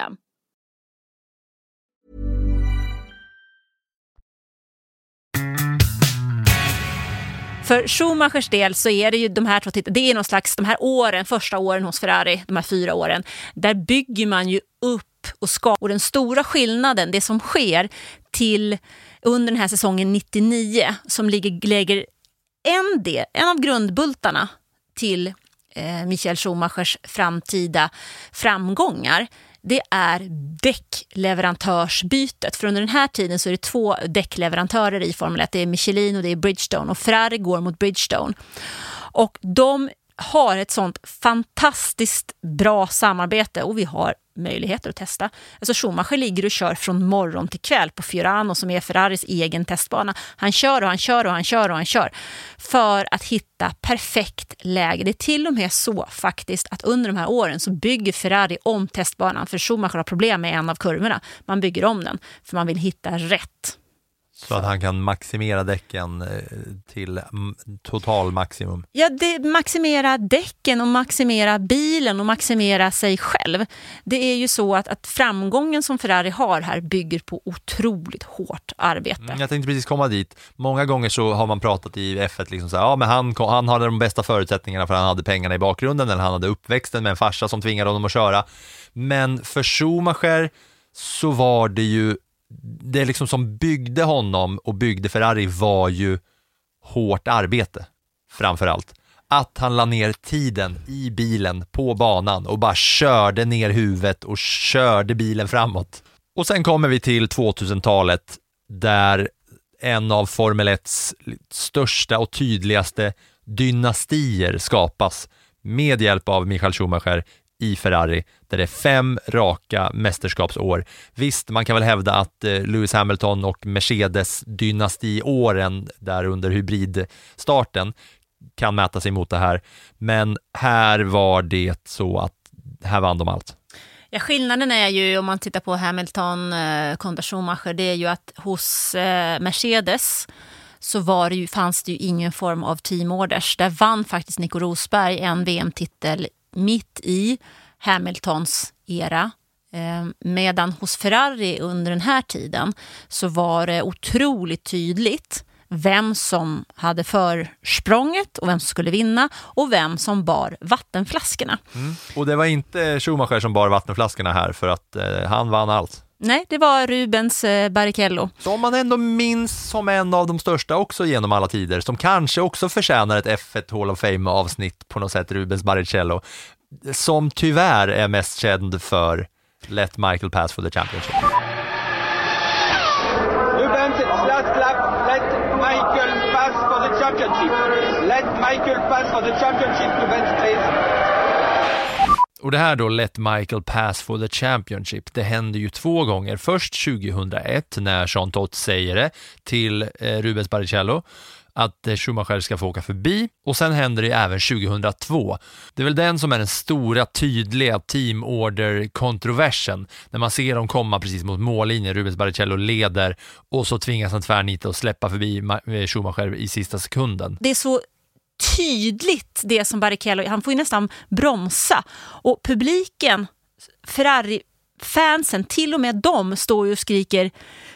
System. För Schumachers del så är det ju de här två det är någon slags, de här åren, första åren hos Ferrari, de här fyra åren, där bygger man ju upp och skapar. Och den stora skillnaden, det som sker till under den här säsongen 99 som ligger, lägger en, del, en av grundbultarna till eh, Michael Schumachers framtida framgångar det är däckleverantörsbytet. För under den här tiden så är det två däckleverantörer i Formel 1. Det är Michelin och det är Bridgestone och Ferrari går mot Bridgestone. Och de har ett sånt fantastiskt bra samarbete och vi har möjligheter att testa. Alltså Schumacher ligger och kör från morgon till kväll på Fiorano som är Ferraris egen testbana. Han kör och han kör och han kör och han kör för att hitta perfekt läge. Det är till och med så faktiskt att under de här åren så bygger Ferrari om testbanan för Schumacher har problem med en av kurvorna. Man bygger om den för man vill hitta rätt. Så att han kan maximera däcken eh, till total maximum. Ja, det maximera däcken och maximera bilen och maximera sig själv. Det är ju så att, att framgången som Ferrari har här bygger på otroligt hårt arbete. Mm, jag tänkte precis komma dit. Många gånger så har man pratat i F1 liksom så här, ja men han, han hade de bästa förutsättningarna för han hade pengarna i bakgrunden eller han hade uppväxten med en farsa som tvingade honom att köra. Men för Schumacher så var det ju det liksom som byggde honom och byggde Ferrari var ju hårt arbete framför allt. Att han la ner tiden i bilen på banan och bara körde ner huvudet och körde bilen framåt. Och sen kommer vi till 2000-talet där en av Formel 1s största och tydligaste dynastier skapas med hjälp av Michael Schumacher i Ferrari, där det är fem raka mästerskapsår. Visst, man kan väl hävda att eh, Lewis Hamilton och Mercedes dynastiåren där under hybridstarten kan mäta sig mot det här, men här var det så att här vann de allt. Ja, skillnaden är ju om man tittar på Hamilton eh, kontra Schumacher, det är ju att hos eh, Mercedes så var det ju, fanns det ju ingen form av teamorders. Där vann faktiskt Nico Rosberg en VM-titel mitt i Hamiltons era. Eh, medan hos Ferrari under den här tiden så var det otroligt tydligt vem som hade försprånget och vem som skulle vinna och vem som bar vattenflaskorna. Mm. Och det var inte Schumacher som bar vattenflaskorna här för att eh, han vann allt. Nej, det var Rubens eh, Barrichello. Som man ändå minns som en av de största också genom alla tider, som kanske också förtjänar ett F1 Hall of Fame-avsnitt på något sätt, Rubens Barrichello, som tyvärr är mest känd för Let Michael pass for the championship. Rubens, last lap, let Michael pass for the championship. Let Michael pass for the championship, Rubens, please. Och det här då, Let Michael pass for the Championship, det händer ju två gånger. Först 2001 när Jean Todt säger det till eh, Rubens Barrichello att eh, Schumacher ska få åka förbi och sen händer det även 2002. Det är väl den som är den stora tydliga teamorder-kontroversen när man ser dem komma precis mot mållinjen, Rubens Barrichello leder och så tvingas han tvärnita och släppa förbi eh, Schumacher i sista sekunden. Det är så tydligt det som Barrichello, han får ju nästan bromsa. Och publiken, Ferrari-fansen, till och med de står ju och skriker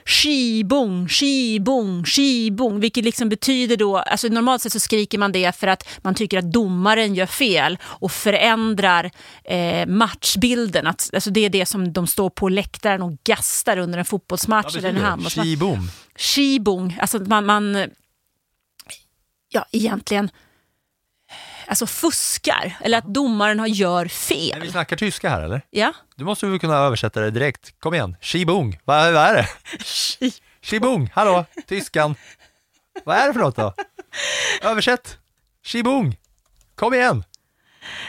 skibong, skibong, skibong, vilket liksom betyder då, alltså normalt sett så skriker man det för att man tycker att domaren gör fel och förändrar eh, matchbilden. Att, alltså det är det som de står på läktaren och gastar under en fotbollsmatch. eller en hand. Skibong? Skibong, alltså man, man ja egentligen alltså fuskar eller att domaren har gör fel. Men vi snackar tyska här eller? Ja. Du måste väl kunna översätta det direkt. Kom igen, Shibung, vad, vad är det? Shibung, hallå, tyskan. Vad är det för något då? Översätt. Shibung, kom igen.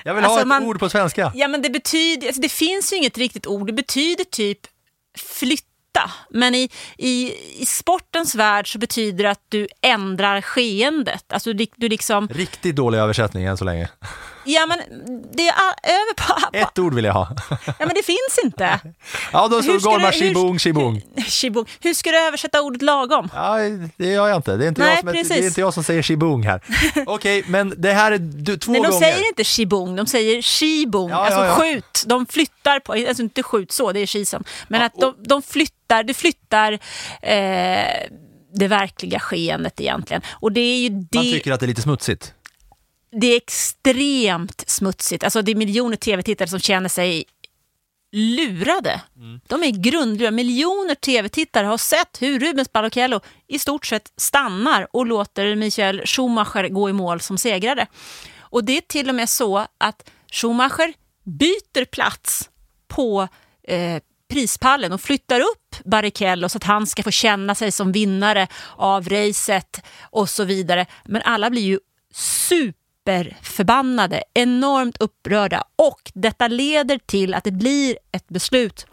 Jag vill alltså ha ett man, ord på svenska. Ja men det betyder, alltså det finns ju inget riktigt ord, det betyder typ flytta men i, i, i sportens värld så betyder det att du ändrar skeendet. Alltså du, du liksom... Riktigt dålig översättning än så länge. Ja, men det är över på, på... Ett ord vill jag ha. Ja, men det finns inte. Ja, då går man shibung, shibung. shibung. Hur ska du översätta ordet lagom? Ja, det gör jag inte. Det är inte, Nej, jag, som, precis. det är inte jag som säger shibung här. Okej, okay, men det här är du, två Nej, de gånger. De säger inte shibung, de säger shibung. Ja, alltså ja, ja. skjut. De flyttar på, alltså inte skjut så, det är skisen. Men att de, de flyttar, du flyttar eh, det verkliga skeendet egentligen. Och det är ju det... Man tycker att det är lite smutsigt det är extremt smutsigt. Alltså det är miljoner tv-tittare som känner sig lurade. De är grundlurade. Miljoner tv-tittare har sett hur Rubens Barrichello i stort sett stannar och låter Michael Schumacher gå i mål som segrare. Och det är till och med så att Schumacher byter plats på eh, prispallen och flyttar upp Barrichello så att han ska få känna sig som vinnare av racet och så vidare. Men alla blir ju superförbannade, enormt upprörda och detta leder till att det blir ett beslut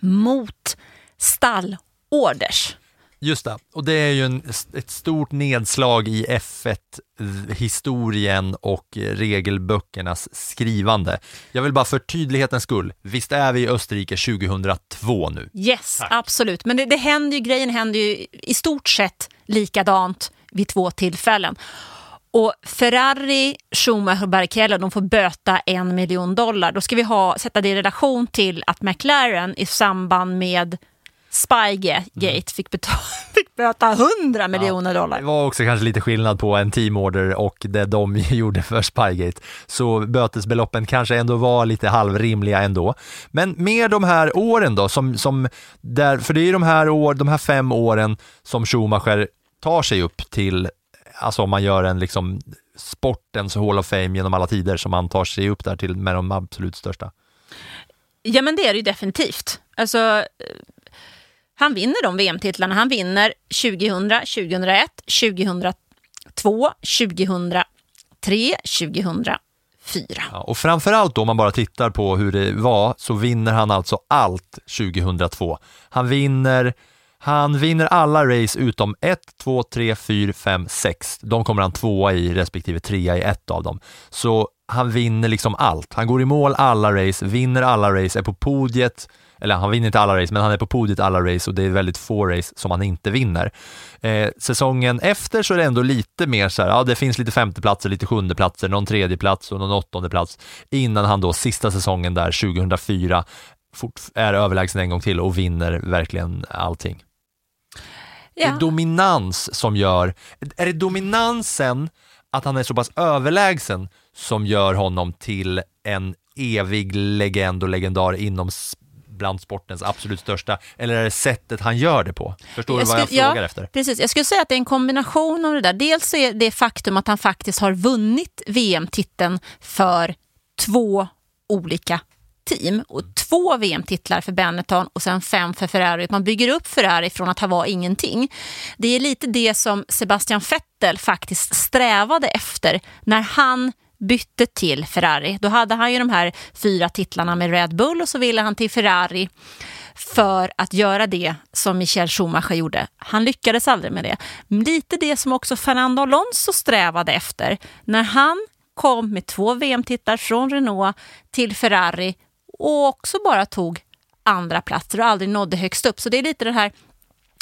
mot stallorders. Just det, och det är ju en, ett stort nedslag i F1-historien och regelböckernas skrivande. Jag vill bara för tydlighetens skull, visst är vi i Österrike 2002 nu? Yes, absolut. Men det, det händer ju, grejen händer ju i stort sett likadant vid två tillfällen. Och Ferrari, Schumacher och Barrichello de får böta en miljon dollar. Då ska vi ha, sätta det i relation till att McLaren i samband med Spygate fick, betala, fick böta 100 miljoner dollar. Det var också kanske lite skillnad på en teamorder och det de gjorde för Spygate. Så bötesbeloppen kanske ändå var lite halvrimliga ändå. Men med de här åren då, som, som där, för det är ju de här, år, de här fem åren som Schumacher tar sig upp till, alltså om man gör en liksom sportens Hall of Fame genom alla tider som han tar sig upp där till med de absolut största. Ja men det är det ju definitivt. Alltså, eh, han vinner de VM-titlarna. Han vinner 2000, 2001, 2002, 2003, 2004. Ja, och framförallt då om man bara tittar på hur det var så vinner han alltså allt 2002. Han vinner han vinner alla race utom 1, 2, 3, 4, 5, 6. De kommer han tvåa i respektive trea i ett av dem. Så han vinner liksom allt. Han går i mål alla race, vinner alla race, är på podiet eller han vinner inte alla race, men han är på podiet alla race och det är väldigt få race som han inte vinner. Eh, säsongen efter så är det ändå lite mer så här, ja det finns lite femteplatser, lite sjundeplatser, någon tredjeplats och någon åttondeplats innan han då sista säsongen där 2004 fort, är överlägsen en gång till och vinner verkligen allting. Ja. Det är dominans som gör, är det dominansen att han är så pass överlägsen som gör honom till en evig legend och legendar inom bland sportens absolut största, eller är det sättet han gör det på? Förstår jag du vad jag frågar ja, efter? Precis, jag skulle säga att det är en kombination av det där. Dels är det faktum att han faktiskt har vunnit VM-titeln för två olika team och två VM-titlar för Benetton och sen fem för Ferrari. Man bygger upp Ferrari från att ha var ingenting. Det är lite det som Sebastian Vettel faktiskt strävade efter när han bytte till Ferrari. Då hade han ju de här fyra titlarna med Red Bull och så ville han till Ferrari för att göra det som Michael Schumacher gjorde. Han lyckades aldrig med det. Lite det som också Fernando Alonso strävade efter. När han kom med två VM-titlar från Renault till Ferrari och också bara tog andra platser och aldrig nådde högst upp. Så det är lite det här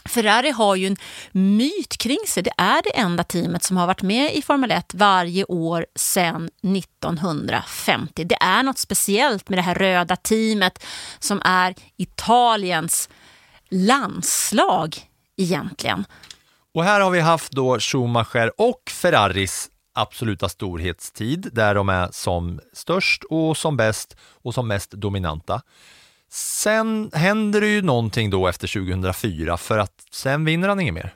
Ferrari har ju en myt kring sig. Det är det enda teamet som har varit med i Formel 1 varje år sedan 1950. Det är något speciellt med det här röda teamet som är Italiens landslag egentligen. Och här har vi haft då Schumacher och Ferraris absoluta storhetstid där de är som störst och som bäst och som mest dominanta. Sen händer det ju någonting då efter 2004 för att sen vinner han inget mer.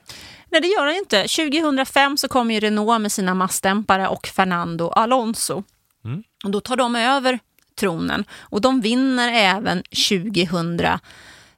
Nej, det gör han inte. 2005 så kommer ju Renault med sina massdämpare och Fernando Alonso. Mm. Och då tar de över tronen och de vinner även 2000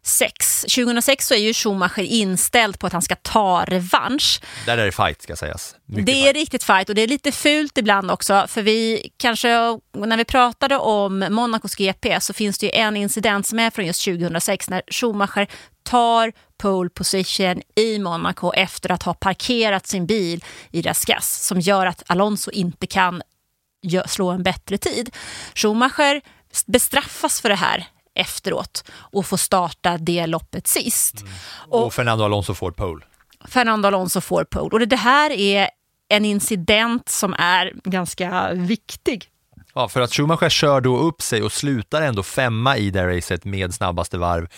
2006. 2006 så är ju Schumacher inställd på att han ska ta revansch. Där är det fight ska sägas. Mycket det är fight. riktigt fight och det är lite fult ibland också för vi kanske, när vi pratade om Monacos GP så finns det ju en incident som är från just 2006 när Schumacher tar pole position i Monaco efter att ha parkerat sin bil i Raskas som gör att Alonso inte kan slå en bättre tid. Schumacher bestraffas för det här efteråt och få starta det loppet sist. Mm. Och, och, Fernando Alonso får pole. Fernando Alonso får pole. Och det här är en incident som är ganska viktig. Ja, för att Schumacher kör då upp sig och slutar ändå femma i det racet med snabbaste varv.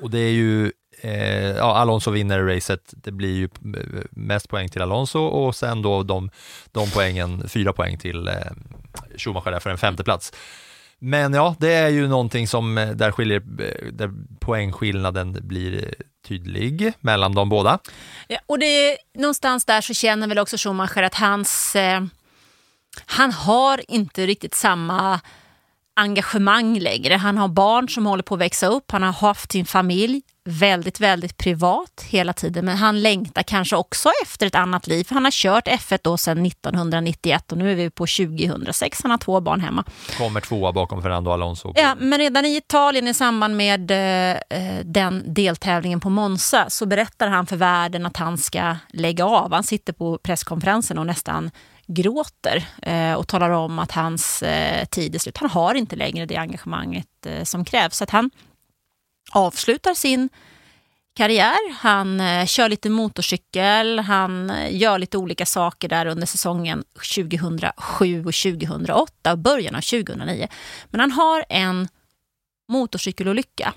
Och det är ju, eh, ja, Alonso vinner racet, det blir ju mest poäng till Alonso och sen då de, de poängen, fyra poäng till eh, Schumacher där för en femte plats. Men ja, det är ju någonting som eh, där, skiljer, eh, där poängskillnaden blir eh, tydlig mellan de båda. Ja, och det är, någonstans där så känner väl också Schumacher att hans... Eh, han har inte riktigt samma engagemang längre. Han har barn som håller på att växa upp, han har haft sin familj väldigt, väldigt privat hela tiden. Men han längtar kanske också efter ett annat liv. Han har kört F1 då sedan 1991 och nu är vi på 2006. Han har två barn hemma. Kommer tvåa bakom Fernando Alonso. Ja, men redan i Italien i samband med eh, den deltävlingen på Monza så berättar han för världen att han ska lägga av. Han sitter på presskonferensen och nästan gråter eh, och talar om att hans eh, tid är slut. Han har inte längre det engagemanget eh, som krävs. Så att han avslutar sin karriär. Han eh, kör lite motorcykel, han eh, gör lite olika saker där under säsongen 2007 och 2008 och början av 2009. Men han har en motorcykelolycka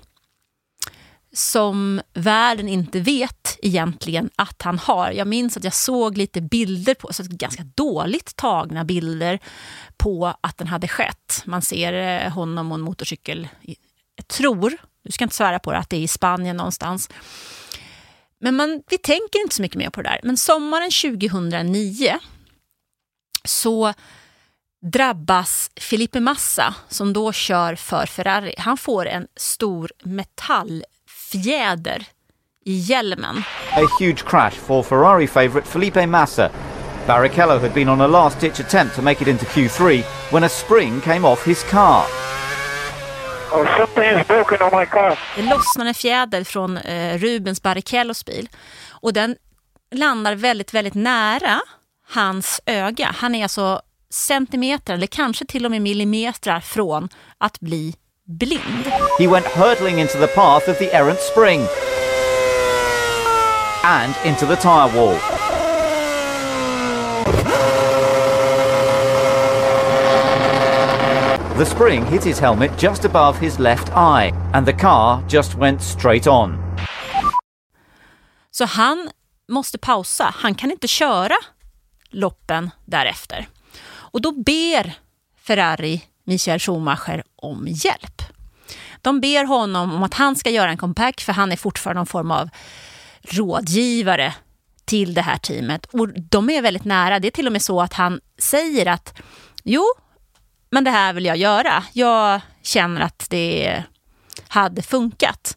som världen inte vet egentligen att han har. Jag minns att jag såg lite bilder på, så ganska dåligt tagna bilder på att den hade skett. Man ser eh, honom och en motorcykel, jag tror, du ska inte svära på det, att det är i Spanien någonstans. Men man, vi tänker inte så mycket mer på det där. Men sommaren 2009 så drabbas Felipe Massa, som då kör för Ferrari. Han får en stor metall metallfjäder i hjälmen. A huge crash for Ferrari favourite Felipe Massa. Barrichello had been on a last-ditch attempt to make it into Q3 when a spring came off his car. Oh, something is broken on my car. Det lossnar en fjäder från eh, Rubens Barrichellos bil och den landar väldigt, väldigt nära hans öga. Han är alltså centimeter eller kanske till och med millimeter från att bli blind. He went hurtling into the path of the errant spring and into the tyre wall. The spring hit his helmet just above his left eye and the car just went straight on. Så han måste pausa. Han kan inte köra loppen därefter. Och då ber Ferrari Michael Schumacher om hjälp. De ber honom om att han ska göra en comeback för han är fortfarande någon form av rådgivare till det här teamet. Och de är väldigt nära. Det är till och med så att han säger att jo, men det här vill jag göra. Jag känner att det hade funkat.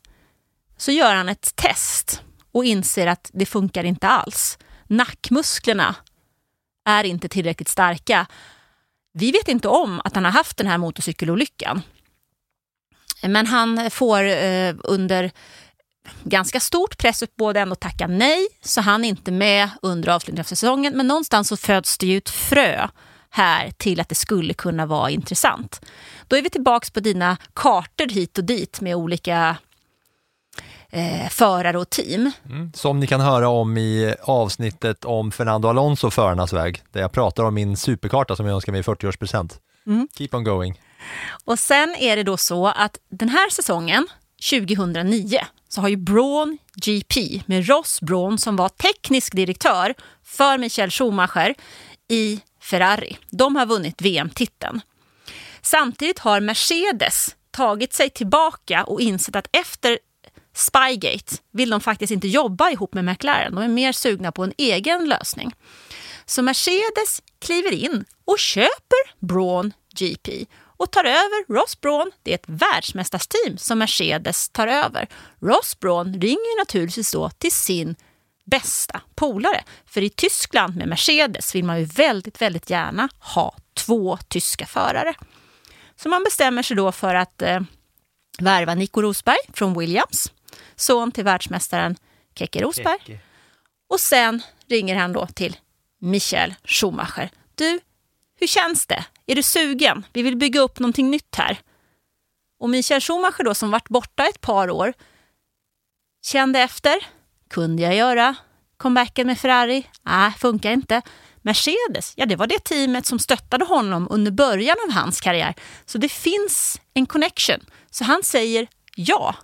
Så gör han ett test och inser att det funkar inte alls. Nackmusklerna är inte tillräckligt starka. Vi vet inte om att han har haft den här motorcykelolyckan. Men han får eh, under ganska stort press både ändå tacka nej, så han är inte med under avslutningen av säsongen. Men någonstans så föds det ju ett frö här till att det skulle kunna vara intressant. Då är vi tillbaks på dina kartor hit och dit med olika eh, förare och team. Mm. Som ni kan höra om i avsnittet om Fernando Alonso förarnas väg, där jag pratar om min superkarta som jag önskar mig i 40-årspresent. Mm. Keep on going. Och sen är det då så att den här säsongen, 2009, så har ju Braun GP med Ross Braun som var teknisk direktör för Michael Schumacher i Ferrari. De har vunnit VM-titeln. Samtidigt har Mercedes tagit sig tillbaka och insett att efter Spygate vill de faktiskt inte jobba ihop med McLaren. De är mer sugna på en egen lösning. Så Mercedes kliver in och köper Braun GP och tar över Ross Braun. Det är ett världsmästarsteam som Mercedes tar över. Ross Braun ringer naturligtvis då till sin bästa polare. För i Tyskland med Mercedes vill man ju väldigt, väldigt gärna ha två tyska förare. Så man bestämmer sig då för att eh, värva Nico Rosberg från Williams, son till världsmästaren Keke Rosberg. Keke. Och sen ringer han då till Michael Schumacher. Du, hur känns det? Är du sugen? Vi vill bygga upp någonting nytt här. Och Michael Schumacher då, som varit borta ett par år, kände efter. Kunde jag göra comebacken med Ferrari? Nej, funkar inte. Mercedes, ja det var det teamet som stöttade honom under början av hans karriär. Så det finns en connection. Så han säger ja.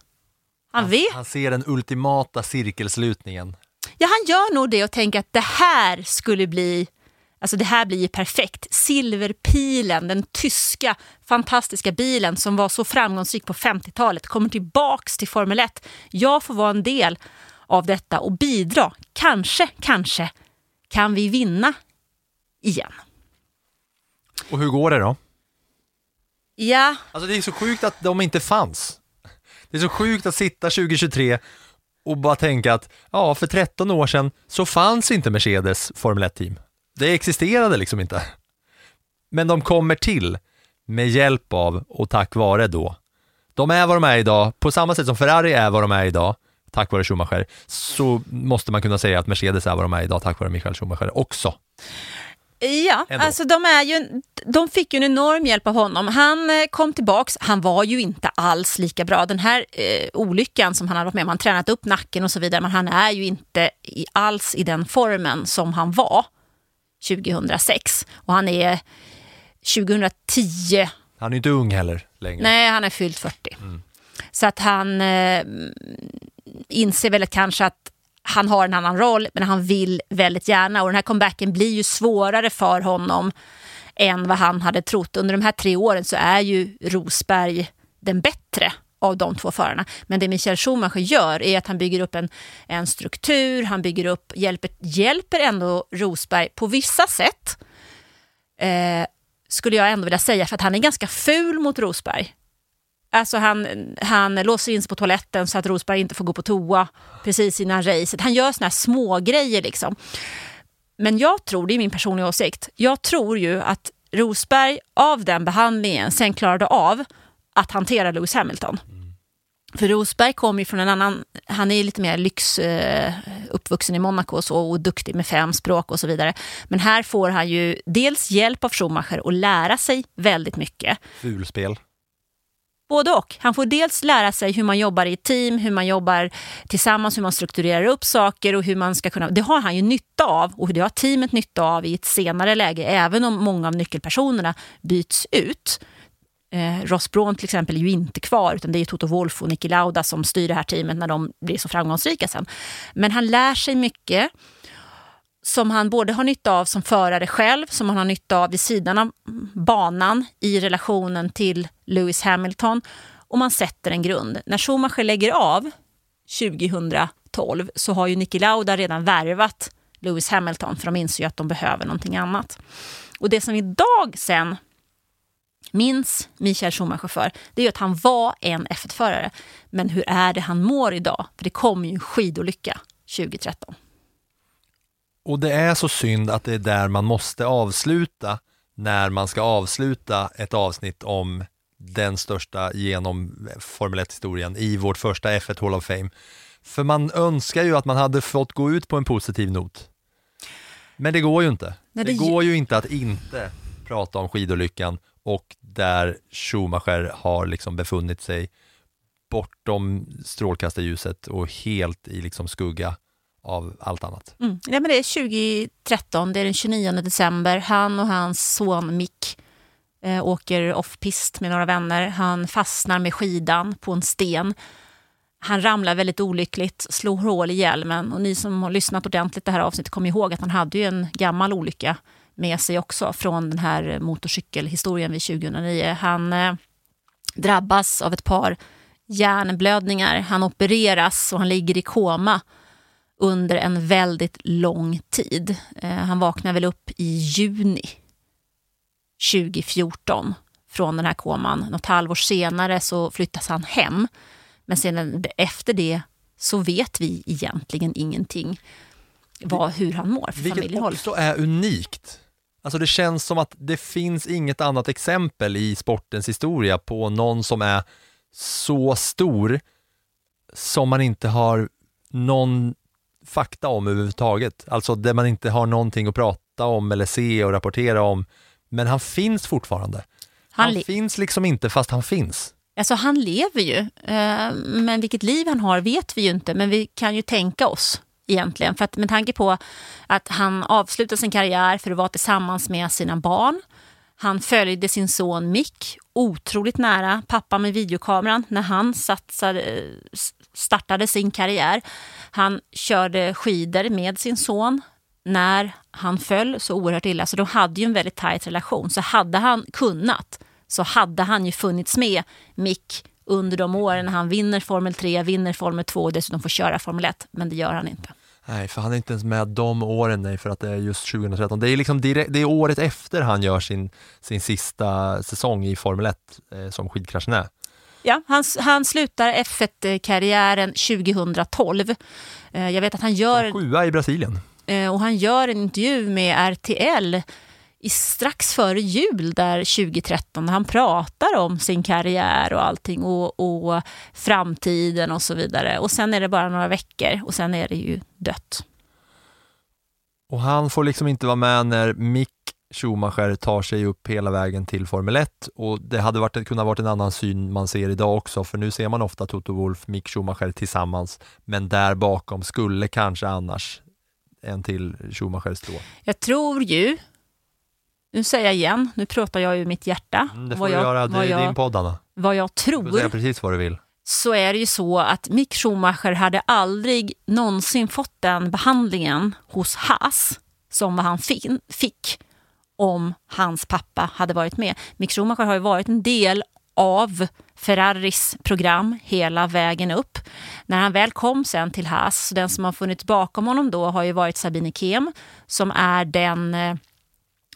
Han vet. Han ser den ultimata cirkelslutningen. Ja, han gör nog det och tänker att det här skulle bli Alltså det här blir ju perfekt. Silverpilen, den tyska fantastiska bilen som var så framgångsrik på 50-talet, kommer tillbaks till Formel 1. Jag får vara en del av detta och bidra. Kanske, kanske kan vi vinna igen. Och hur går det då? Ja, Alltså det är så sjukt att de inte fanns. Det är så sjukt att sitta 2023 och bara tänka att ja, för 13 år sedan så fanns inte Mercedes Formel 1-team. Det existerade liksom inte. Men de kommer till med hjälp av och tack vare då. De är vad de är idag, på samma sätt som Ferrari är vad de är idag, tack vare Schumacher, så måste man kunna säga att Mercedes är vad de är idag tack vare Michael Schumacher också. Ja, Ändå. alltså de, är ju, de fick ju en enorm hjälp av honom. Han eh, kom tillbaks, han var ju inte alls lika bra. Den här eh, olyckan som han hade varit med om, han har tränat upp nacken och så vidare, men han är ju inte i, alls i den formen som han var 2006. Och han är 2010, Han är inte ung heller längre. nej han är fyllt 40. Så att han eh, inser väl kanske att han har en annan roll, men han vill väldigt gärna. Och den här comebacken blir ju svårare för honom än vad han hade trott. Under de här tre åren så är ju Rosberg den bättre av de två förarna. Men det Michael Schumacher gör är att han bygger upp en, en struktur, han bygger upp, hjälper, hjälper ändå Rosberg på vissa sätt. Eh, skulle jag ändå vilja säga, för att han är ganska ful mot Rosberg. Alltså han, han låser in sig på toaletten så att Rosberg inte får gå på toa precis innan racet. Han gör såna här små grejer liksom. Men jag tror, det är min personliga åsikt, jag tror ju att Rosberg av den behandlingen sen klarade av att hantera Lewis Hamilton. För Rosberg kommer ju från en annan, han är lite mer lyx, eh, uppvuxen i Monaco och, så, och duktig med fem språk och så vidare. Men här får han ju dels hjälp av Schumacher att lära sig väldigt mycket. Fulspel. Både och. Han får dels lära sig hur man jobbar i team, hur man jobbar tillsammans, hur man strukturerar upp saker och hur man ska kunna... Det har han ju nytta av och det har teamet nytta av i ett senare läge, även om många av nyckelpersonerna byts ut. Eh, Ross Braun till exempel är ju inte kvar, utan det är Toto Wolff och Niki Lauda som styr det här teamet när de blir så framgångsrika sen. Men han lär sig mycket som han både har nytta av som förare själv, som han har nytta av vid sidan av banan i relationen till Lewis Hamilton. Och man sätter en grund. När Schumacher lägger av 2012 så har ju Niki Lauda redan värvat Lewis Hamilton för de inser ju att de behöver någonting annat. Och det som idag sen minns Michael Schumacher för, det är ju att han var en F1-förare. Men hur är det han mår idag? För det kom ju en skidolycka 2013. Och det är så synd att det är där man måste avsluta när man ska avsluta ett avsnitt om den största genom Formel 1-historien i vårt första F1 Hall of Fame. För man önskar ju att man hade fått gå ut på en positiv not. Men det går ju inte. Nej, det... det- går ju inte att inte prata om skidolyckan och där Schumacher har liksom befunnit sig bortom strålkastarljuset och helt i liksom skugga av allt annat. Mm. Ja, men det är 2013, det är den 29 december. Han och hans son Mick eh, åker off-pist med några vänner. Han fastnar med skidan på en sten. Han ramlar väldigt olyckligt, slår hål i hjälmen. Och ni som har lyssnat ordentligt det här avsnittet kommer ihåg att han hade ju en gammal olycka med sig också från den här motorcykelhistorien vid 2009. Han eh, drabbas av ett par hjärnblödningar. Han opereras och han ligger i koma under en väldigt lång tid. Eh, han vaknar väl upp i juni 2014 från den här koman. Något halvår senare så flyttas han hem. Men sen efter det så vet vi egentligen ingenting vad, hur han mår för Vilket familjehåll. också är unikt. Alltså det känns som att det finns inget annat exempel i sportens historia på någon som är så stor som man inte har någon fakta om överhuvudtaget. Alltså där man inte har någonting att prata om eller se och rapportera om. Men han finns fortfarande. Han Han, finns liksom inte fast han finns. Alltså han lever ju, eh, men vilket liv han har vet vi ju inte. Men vi kan ju tänka oss egentligen. För att med tanke på att han avslutade sin karriär för att vara tillsammans med sina barn. Han följde sin son Mick otroligt nära, pappa med videokameran, när han satsade, startade sin karriär. Han körde skidor med sin son när han föll så oerhört illa, så de hade ju en väldigt tajt relation. Så hade han kunnat så hade han ju funnits med Mick under de åren när han vinner Formel 3, vinner Formel 2 och dessutom får köra Formel 1. Men det gör han inte. Nej, för han är inte ens med de åren, nej, för att det är just 2013. Det är, liksom direkt, det är året efter han gör sin, sin sista säsong i Formel 1 eh, som skidkraschen är. Ja, han, han slutar F1-karriären 2012. Eh, jag vet att han gör... Sjua i Brasilien. Eh, och han gör en intervju med RTL i, strax före jul där 2013 när han pratar om sin karriär och allting och, och framtiden och så vidare. Och sen är det bara några veckor och sen är det ju dött. Och han får liksom inte vara med när Mick Schumacher tar sig upp hela vägen till Formel 1 och det hade varit, kunnat vara en annan syn man ser idag också för nu ser man ofta Toto Wolff, Mick Schumacher tillsammans men där bakom skulle kanske annars en till Schumacher stå. Jag tror ju, nu säger jag igen, nu pratar jag ju mitt hjärta. Mm, det får vad du jag, göra, det är din podd Anna. Vad jag Du får säga tror precis vad du vill. så är det ju så att Mick Schumacher hade aldrig någonsin fått den behandlingen hos Haas som han fick om hans pappa hade varit med. Mick Schumacher har ju varit en del av Ferraris program hela vägen upp. När han väl kom sen till Haas, så den som har funnits bakom honom då har ju varit Sabine Kem som är den eh,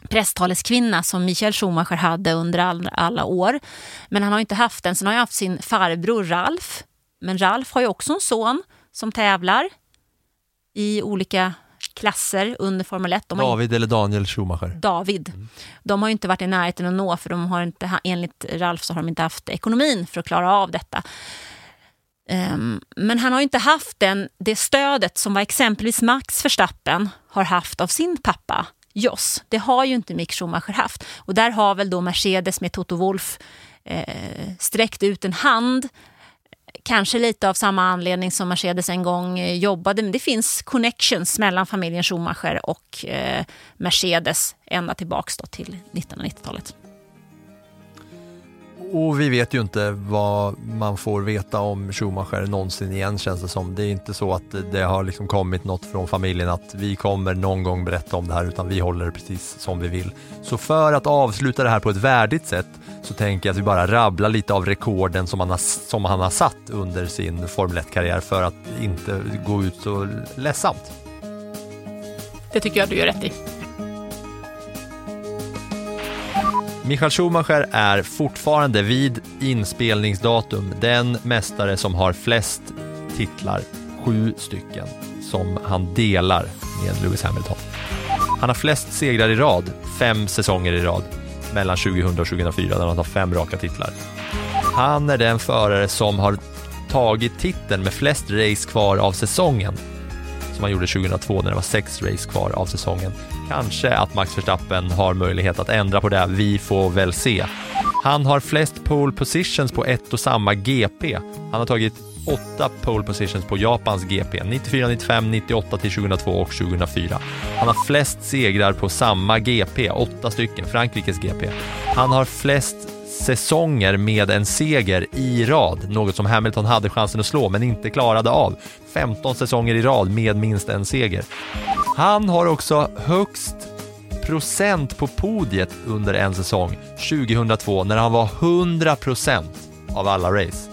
presstaleskvinna som Michael Schumacher hade under all, alla år. Men han har inte haft den. Sen har jag haft sin farbror Ralf. Men Ralf har ju också en son som tävlar i olika klasser under Formel 1. De David eller Daniel Schumacher. David. De har ju inte varit i närheten att nå för de har inte, enligt Ralf så har de inte haft ekonomin för att klara av detta. Ehm, men han har ju inte haft den, det stödet som var exempelvis Max Verstappen har haft av sin pappa Jos. Det har ju inte Mick Schumacher haft. Och där har väl då Mercedes med Toto Wolff eh, sträckt ut en hand Kanske lite av samma anledning som Mercedes en gång eh, jobbade, men det finns connections mellan familjen Schumacher och eh, Mercedes ända tillbaks till 1990-talet. Och vi vet ju inte vad man får veta om Schumacher någonsin igen känns det som. Det är inte så att det har liksom kommit något från familjen att vi kommer någon gång berätta om det här utan vi håller det precis som vi vill. Så för att avsluta det här på ett värdigt sätt så tänker jag att vi bara rabblar lite av rekorden som han har, som han har satt under sin Formel 1-karriär för att inte gå ut så ledsamt. Det tycker jag du gör rätt i. Michael Schumacher är fortfarande vid inspelningsdatum den mästare som har flest titlar, sju stycken, som han delar med Lewis Hamilton. Han har flest segrar i rad, fem säsonger i rad, mellan 2000 och 2004 där han har fem raka titlar. Han är den förare som har tagit titeln med flest race kvar av säsongen som han gjorde 2002 när det var sex race kvar av säsongen. Kanske att Max Verstappen har möjlighet att ändra på det, vi får väl se. Han har flest pole positions på ett och samma GP. Han har tagit åtta pole positions på Japans GP, 94, 95, 98 till 2002 och 2004. Han har flest segrar på samma GP, åtta stycken, Frankrikes GP. Han har flest säsonger med en seger i rad, något som Hamilton hade chansen att slå men inte klarade av. 15 säsonger i rad med minst en seger. Han har också högst procent på podiet under en säsong 2002 när han var 100 procent av alla race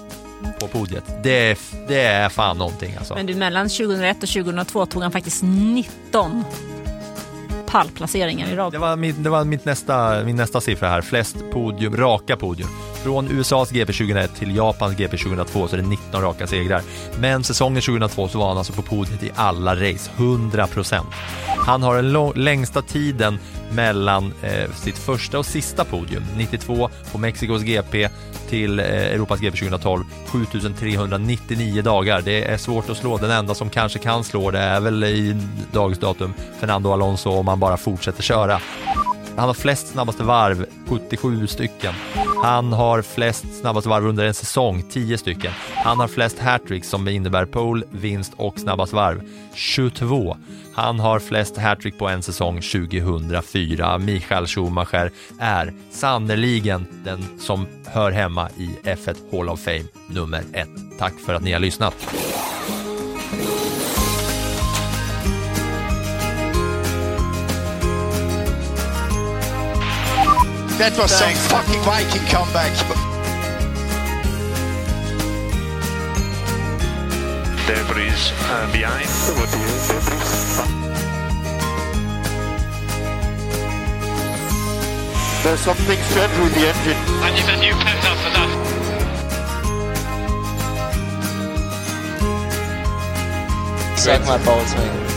på podiet. Det är, det är fan någonting alltså. Men du, mellan 2001 och 2002 tog han faktiskt 19 pallplaceringar i rad. Det var, mitt, det var mitt nästa, min nästa siffra här, flest podium, raka podium. Från USAs GP 2001 till Japans GP 2002 så är det 19 raka segrar. Men säsongen 2002 så var han alltså på podiet i alla race, 100%. Han har den lång, längsta tiden mellan eh, sitt första och sista podium, 92 på Mexikos GP till eh, Europas GP 2012, 7399 dagar. Det är svårt att slå. Den enda som kanske kan slå det är väl i dagens datum Fernando Alonso om han bara fortsätter köra. Han har flest snabbaste varv, 77 stycken. Han har flest snabbaste varv under en säsong, 10 stycken. Han har flest hattricks som innebär pole, vinst och snabbast varv, 22. Han har flest hattrick på en säsong 2004. Michael Schumacher är sannerligen den som hör hemma i F1 Hall of Fame nummer ett. Tack för att ni har lyssnat. That was some fucking Viking comeback. Debris uh, behind. There's something strange with the engine. I need a new petal for that. Suck my balls, man.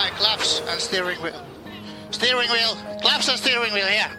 My claps and steering wheel. Steering wheel. Claps and steering wheel here.